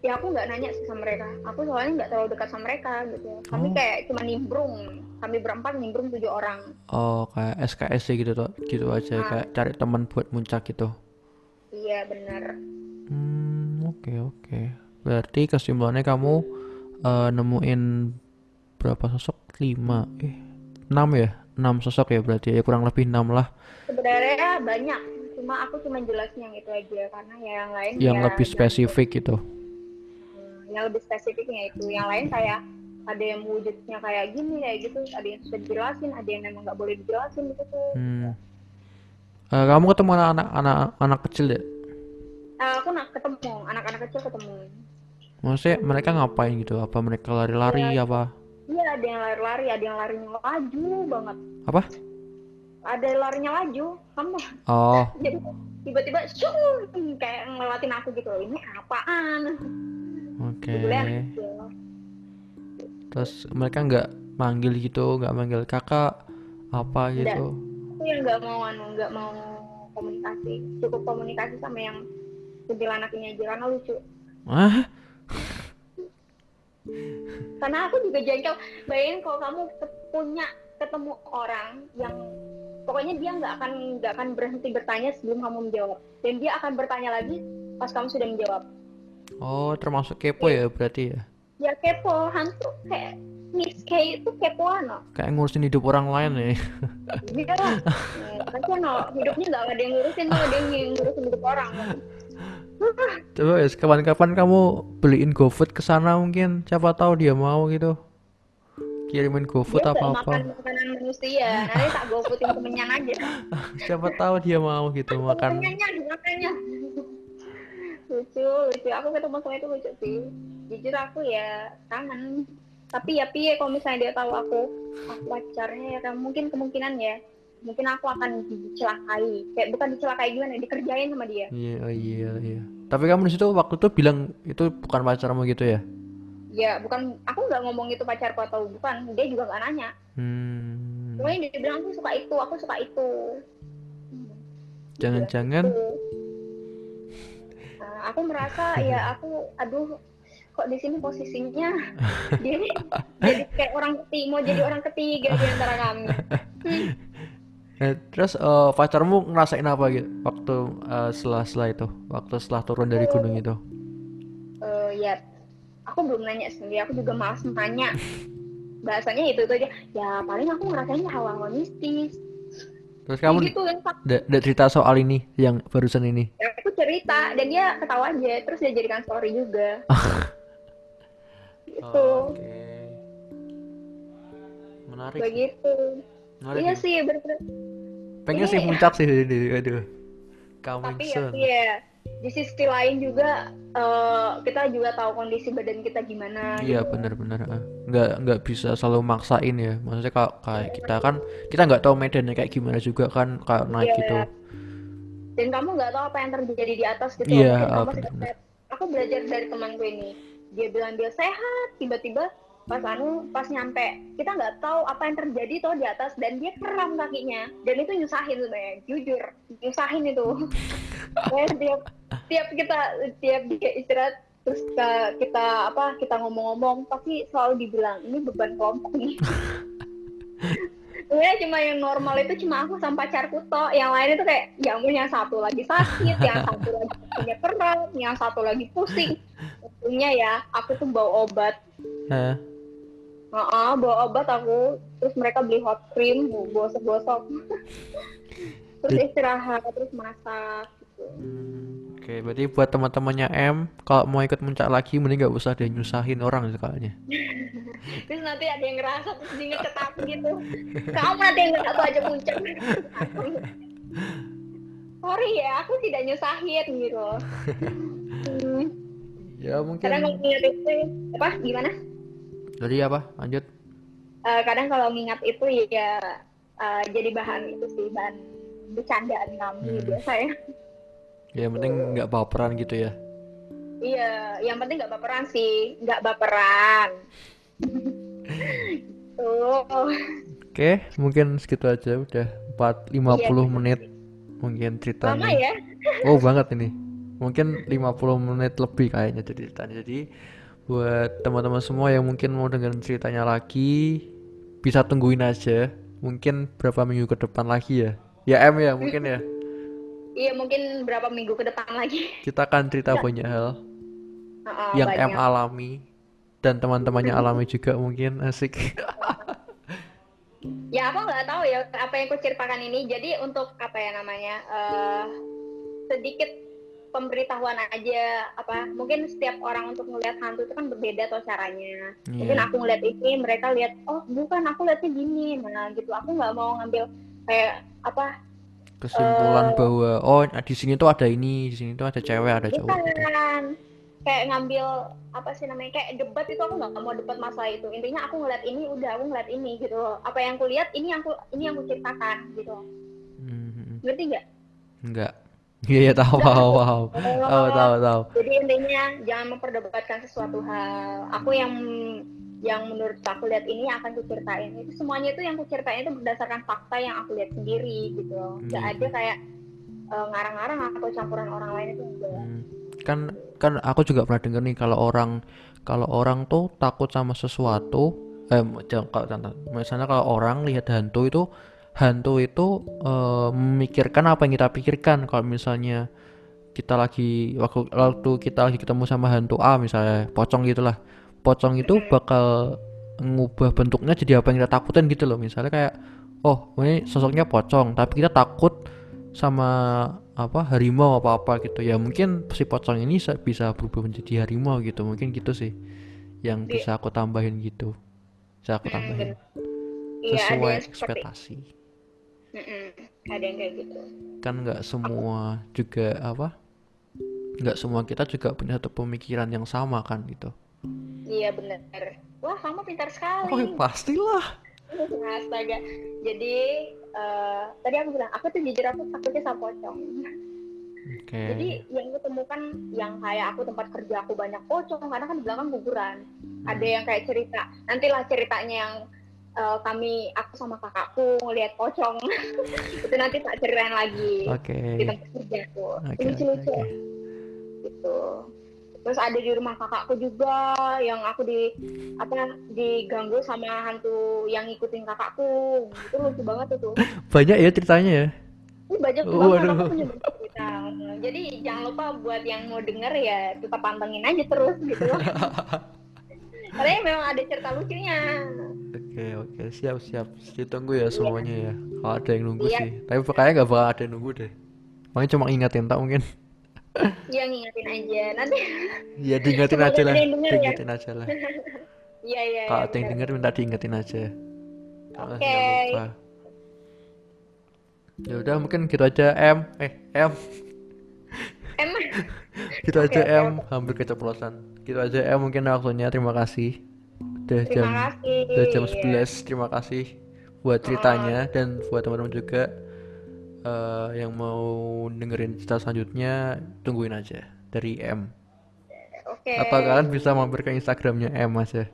Ya aku nggak nanya sih sama mereka aku soalnya nggak terlalu dekat sama mereka gitu kami Oh. kayak cuma nimbrung kami berempat nimbrung tujuh orang Oh, kayak SKS gitu tuh, gitu aja Ah. kayak cari teman buat muncak gitu. iya bener Hmm, oke oke. Berarti kesimpulannya kamu eh, nemuin berapa sosok? Lima, eh, enam ya? Enam sosok ya berarti ya kurang lebih enam lah. sebenarnya banyak cuma aku cuma jelasin yang itu aja karena ya yang lain Yang ya lebih yang- spesifik gitu. Hmm, yang lebih spesifiknya itu yang lain kayak ada yang wujudnya kayak gini kayak gitu ada yang sudah dijelasin ada yang memang nggak boleh dijelasin gitu Hmm. Eh, kamu ketemu anak-anak anak, anak kecil deh. Eh, aku nak ketemu anak-anak kecil ketemu Maksudnya mereka ngapain gitu? Apa mereka lari-lari apa? iya ada yang lari-lari ada yang larinya laju banget Apa? ada larinya laju kamu Oh, jadi tiba-tiba kayak ngelatin aku gitu ini apaan oke. Kecil. Terus mereka nggak manggil gitu, nggak manggil kakak apa gitu? aku yang nggak mau anu nggak mau komunikasi cukup komunikasi sama yang kuntilanak ini aja karena lucu Ah, karena aku juga jengkel bayangin kalau kamu punya ketemu orang yang pokoknya dia nggak akan nggak akan berhenti bertanya sebelum kamu menjawab dan dia akan bertanya lagi pas kamu sudah menjawab oh termasuk kepo ya berarti ya? ya kepo. Hantu kayak Miss K itu kepoan loh Kayak ngurusin hidup orang lain ya? dia lah. Kan no, hidupnya nggak ada yang ngurusin tuh dia yang ngurusin hidup orang Coba ya, kapan-kapan kamu beliin GoFood ke sana mungkin, siapa tahu dia mau gitu. Kirimin GoFood dia nggak apa makan makanan manusia. Nanti tak gofoodin kemenyan aja. Siapa tahu dia mau gitu makan. kemenyannya dimakannya lucu lucu. Aku ketemu sama itu lucu sih. Jujur aku ya kangen. Tapi ya piye kalau misalnya dia tahu aku aku pacarnya ya kan? Mungkin kemungkinan ya. Mungkin aku akan dicelakai. Kayak bukan dicelakai gimana dikerjain sama dia. Iya, oh iya, iya. Tapi kamu di situ waktu itu bilang itu bukan pacarmu gitu ya? ya bukan. Aku nggak ngomong itu pacarku atau bukan. Dia juga nggak nanya. Hmm, pokoknya dia bilang aku suka itu aku suka itu. Jangan-jangan Gitu. Aku merasa ya aku aduh kok di sini posisinya dia jadi kayak orang ketiga mau jadi orang ketiga di antara kami Hmm. Eh, terus eh, pacarmu ngerasain apa gitu waktu eh, setelah setelah itu, waktu setelah turun dari gunung itu? Eh, ya aku belum nanya sendiri aku juga malas nanya bahasanya itu itu aja ya paling aku ngerasainnya awal-awal mistis Terus kamu gitu kan cerita soal ini yang barusan ini. Ya, aku cerita dan dia ketawa aja terus dia jadikan story juga gitu Oke. Menarik. begitu Menarik. iya ya. sih bener-bener Pengen Ini- sih puncak sih. Aduh. Coming tapi ya soon. ya di sisi lain juga eh, kita juga tahu kondisi badan kita gimana Iya gitu. benar-benar ah. nggak nggak bisa selalu maksain ya maksudnya kalau kayak kita kan kita nggak tahu medannya kayak gimana juga kan kayak naik Iya. gitu dan kamu nggak tahu apa yang terjadi di atas gitu. Iya, Mungkin ah, kamu sehat. aku belajar dari temanku ini. Dia bilang dia sehat tiba-tiba pas anu pas nyampe kita nggak tahu apa yang terjadi tuh di atas dan dia kram kakinya. Dan itu nyusahin sebenarnya jujur nyusahin itu. Kayak tiap tiap kita tiap dia istirahat terus kita, kita apa kita ngomong-ngomong pasti selalu dibilang ini beban kelompok nih Sebenarnya cuma yang normal itu cuma aku sama pacarku toh. Yang lain itu kayak ya ampun yang satu lagi sakit yang satu lagi punya kerat yang satu lagi pusing. Untungnya ya aku tuh bawa obat. Hah? Heeh, bawa obat aku terus mereka beli hot cream gosok-gosok. Terus istirahat terus masak oke berarti buat teman-temannya M kalau mau ikut puncak lagi mending nggak usah deh nyusahin orang sekalinya terus nanti ada yang ngerasa terus dia aku gitu. Kamu nanti yang nggak aku aja puncak sorry ya aku tidak nyusahin gitu. Hmm, ya mungkin. Kadang kalau nginget itu apa gimana? Jadi apa? Lanjut. Eh, kadang kalau ngingat itu ya eh, jadi bahan itu sih bahan bercandaan kami Hmm. biasanya ya yang penting nggak baperan gitu ya iya yang penting nggak baperan sih nggak baperan tuh oke mungkin segitu aja udah 4 50 Iya, menit mungkin lama ceritanya. ya Oh banget ini. Mungkin 50 menit lebih kayaknya jadi ceritanya. Jadi buat teman-teman semua yang mungkin mau dengerin ceritanya lagi bisa tungguin aja. Mungkin berapa minggu ke depan lagi ya. Ya M ya mungkin ya. Iya mungkin berapa minggu ke depan lagi. Kita akan cerita banyak hal Heeh, yang banyak. M alami dan teman-temannya alami juga mungkin asik. ya aku nggak tahu ya apa yang kuceritakan ini. Jadi untuk apa ya namanya eh sedikit pemberitahuan aja apa mungkin setiap orang untuk melihat hantu itu kan berbeda tuh caranya. Mungkin Iya. aku ngeliat ini mereka lihat oh bukan aku lihatnya gini. Nah gitu. Aku nggak mau ngambil kayak apa Kesimpulan Eh. bahwa oh di sini tuh ada ini, di sini tuh ada cewek, ada cowok gitu. bukan kayak ngambil apa sih namanya kayak debat itu aku nggak mau debat masalah itu intinya aku ngeliat ini udah aku ngeliat ini gitu apa yang aku lihat ini yang aku ini yang aku ceritakan gitu Hmm, ngerti nggak enggak. Iya, iya tahu, tahu, tahu. Tahu, tahu, tahu. Jadi intinya jangan memperdebatkan sesuatu hal. Aku yang yang menurut aku lihat ini akan kuceritain. Itu semuanya itu yang kuceritain itu berdasarkan fakta yang aku lihat sendiri gitu loh. Iya. ada kayak eh, ngarang-ngarang atau campuran orang lain itu enggak. Hmm. Kan kan aku juga pernah denger nih kalau orang kalau orang tuh takut sama sesuatu eh kalau misalnya kalau orang lihat hantu itu hantu itu eh, memikirkan apa yang kita pikirkan kalau misalnya kita lagi waktu waktu kita lagi ketemu sama hantu A misalnya pocong gitulah pocong itu bakal ngubah bentuknya jadi apa yang kita takutin gitu loh. Misalnya kayak oh ini sosoknya pocong tapi kita takut sama apa harimau apa apa gitu. Ya mungkin si pocong ini sa- bisa berubah menjadi harimau gitu. Mungkin gitu sih yang Iya. bisa aku tambahin gitu. Bisa aku Hmm, tambahin. Iya sesuai ekspektasi. Mm-mm, ada yang kayak gitu. kan nggak semua juga apa nggak semua kita juga punya satu pemikiran yang sama kan gitu Iya benar. Wah kamu pintar sekali. oh pastilah Astaga. Jadi eh, tadi aku bilang aku tuh jujur aku takutnya sama pocong. oke Jadi yang kutemukan yang kayak aku tempat kerja aku banyak pocong karena kan di belakang kuburan. Ada yang kayak cerita. Nantilah ceritanya yang eh, kami aku sama kakakku ngelihat pocong. itu nanti tak ceritain lagi oke di tempat kerjaku. oke oke Lucu-lucu oke. gitu. Terus ada di rumah kakakku juga yang aku di apa diganggu sama hantu yang ngikutin kakakku. Itu lucu banget itu. banyak ya ceritanya ya Ini banyak Oh, banget aku punya banyak cerita. Jadi jangan lupa buat yang mau denger ya tetap pantengin aja terus gitu. Karena memang ada cerita lucunya. Oke oke siap siap ditunggu ya semuanya ya kalau ada yang nunggu Iya. sih tapi kayaknya nggak bakal ada yang nunggu deh Makanya cuma ingetin tak mungkin Iya ngingetin aja. Nanti ya diingetin aja lah. ya. diingetin aja lah. Iya iya. kalau iya, ada yang denger minta diingetin aja. Oke. lupa. Ya udah mungkin gitu aja. M. Eh M. Emang gitu aja oke, M. hampir keceplosan. Gitu aja M mungkin waktunya. Terima kasih. Udah jam terima kasih. udah jam 11 terima kasih buat ceritanya dan buat teman-teman juga eh, yang mau dengerin cerita selanjutnya tungguin aja dari M Oke. atau kalian bisa mampir ke Instagramnya M aja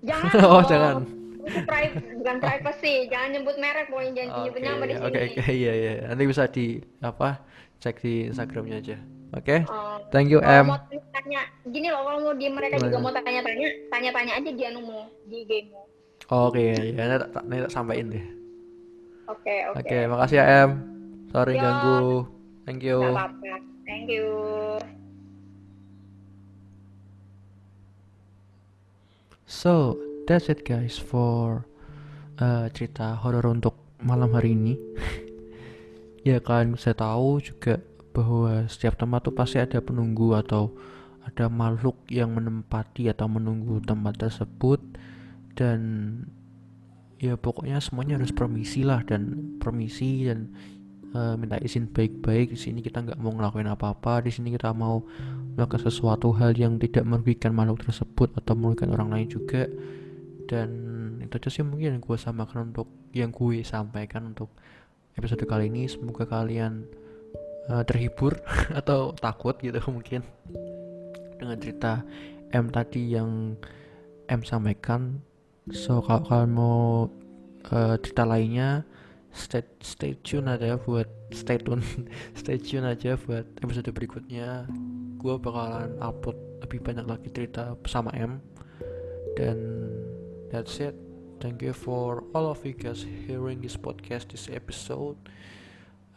Jangan. oh dong. jangan Itu pri- bukan privacy. Jangan nyebut merek, pokoknya jangan oke nyebut nama di sini. oke oke iya iya nanti bisa di apa cek di Instagramnya aja oke Oh, thank you M mau tanya, gini loh, kalau mau dia mereka juga mau tanya-tanya, tanya-tanya aja di anumu, di gamemu. oke ya nanti tak, nanti tak sampaikan deh Oke, oke. oke makasih ya M sorry Yo. ganggu thank you Nggak apa-apa. Thank you. So, that's it guys for uh, cerita horor untuk malam hari ini. ya kalian bisa tahu juga bahwa setiap tempat tuh pasti ada penunggu atau ada makhluk yang menempati atau menunggu tempat tersebut dan ya pokoknya semuanya harus permisi lah dan permisi dan uh, minta izin baik-baik. Di sini kita nggak mau ngelakuin apa-apa. Di sini kita mau melakukan sesuatu hal yang tidak merugikan makhluk tersebut atau merugikan orang lain juga. Dan itu aja sih mungkin yang gue samakan untuk yang gue sampaikan untuk episode kali ini. Semoga kalian uh, terhibur atau takut gitu mungkin dengan cerita M tadi yang M sampaikan so kalau mau uh, cerita lainnya stay stay tune aja buat stay tune stay tune aja buat episode berikutnya. Gue bakalan upload lebih banyak lagi cerita sama M. Dan that's it. Thank you for all of you guys hearing this podcast this episode.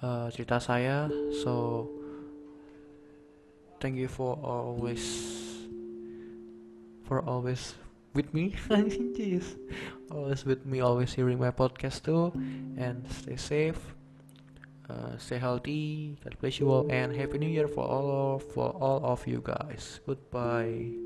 Uh, cerita saya. So thank you for always for always with me. Jeez always with me always hearing my podcast too. And stay safe uh, stay healthy. God bless you all and happy new year for all of, for all of you guys. Goodbye